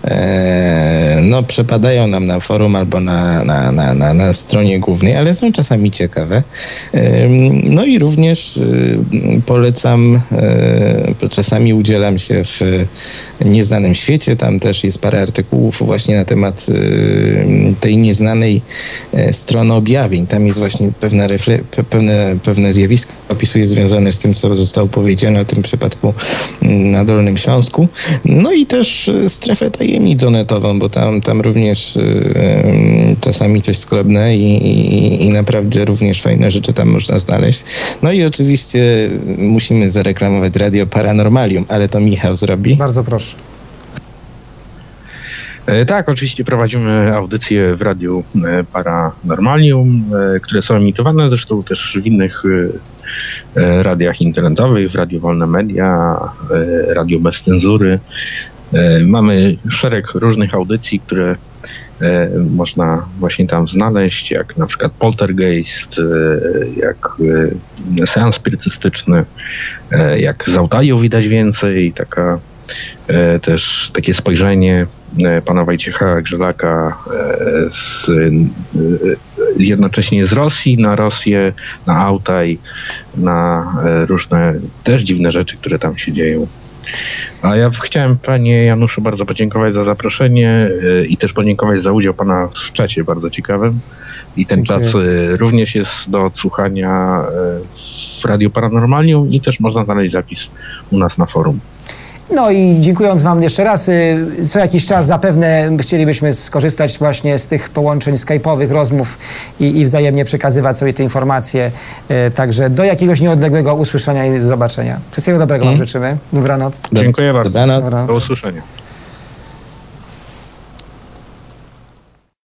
[SPEAKER 3] e, no, przepadają nam na forum albo na, na, na, na, na stronie głównej, ale są czasami ciekawe. No i również y, polecam, y, czasami udzielam się w Nieznanym Świecie, tam też jest parę artykułów właśnie na temat y, tej nieznanej e, strony objawień. Tam jest właśnie pewne, pewne, pewne zjawisko opisuje związane z tym, co zostało powiedziane o tym przypadku mm, na Dolnym Śląsku. No i też strefę tajemnic zonetową, bo tam, tam również czasami coś skrobne i, i, i naprawdę również fajne rzeczy tam można znaleźć. No i oczywiście musimy zareklamować Radio Paranormalium, ale to Michał zrobi.
[SPEAKER 2] Bardzo proszę.
[SPEAKER 4] E, tak, oczywiście prowadzimy audycje w Radiu e, Paranormalium, e, które są emitowane zresztą też w innych radiach internetowych, w Radio Wolne Media, Radio Bez Cenzury. Mamy szereg różnych audycji, które można właśnie tam znaleźć, jak na przykład poltergeist, e, jak e, seans spirytystyczny, jak z Autaju widać więcej, taka też takie spojrzenie pana Wojciecha Grzelaka z, jednocześnie z Rosji na Rosję, na Autaj, na różne też dziwne rzeczy, które tam się dzieją. A ja chciałem panie Januszu bardzo podziękować za zaproszenie y, i też podziękować za udział pana w czacie bardzo ciekawym. I ten Dziękuję. czas y, również jest do odsłuchania y, w Radio Paranormalium i też można znaleźć zapis u nas na forum.
[SPEAKER 2] No i dziękując Wam jeszcze raz, y, co jakiś czas zapewne chcielibyśmy skorzystać właśnie z tych połączeń skype'owych, rozmów i, i wzajemnie przekazywać sobie te informacje. Y, Także do jakiegoś nieodległego usłyszenia i zobaczenia. Wszystkiego dobrego Wam życzymy. Dobranoc.
[SPEAKER 3] Dob-
[SPEAKER 4] Dziękuję bardzo.
[SPEAKER 3] Dobranoc.
[SPEAKER 2] Dobranoc.
[SPEAKER 4] Do usłyszenia.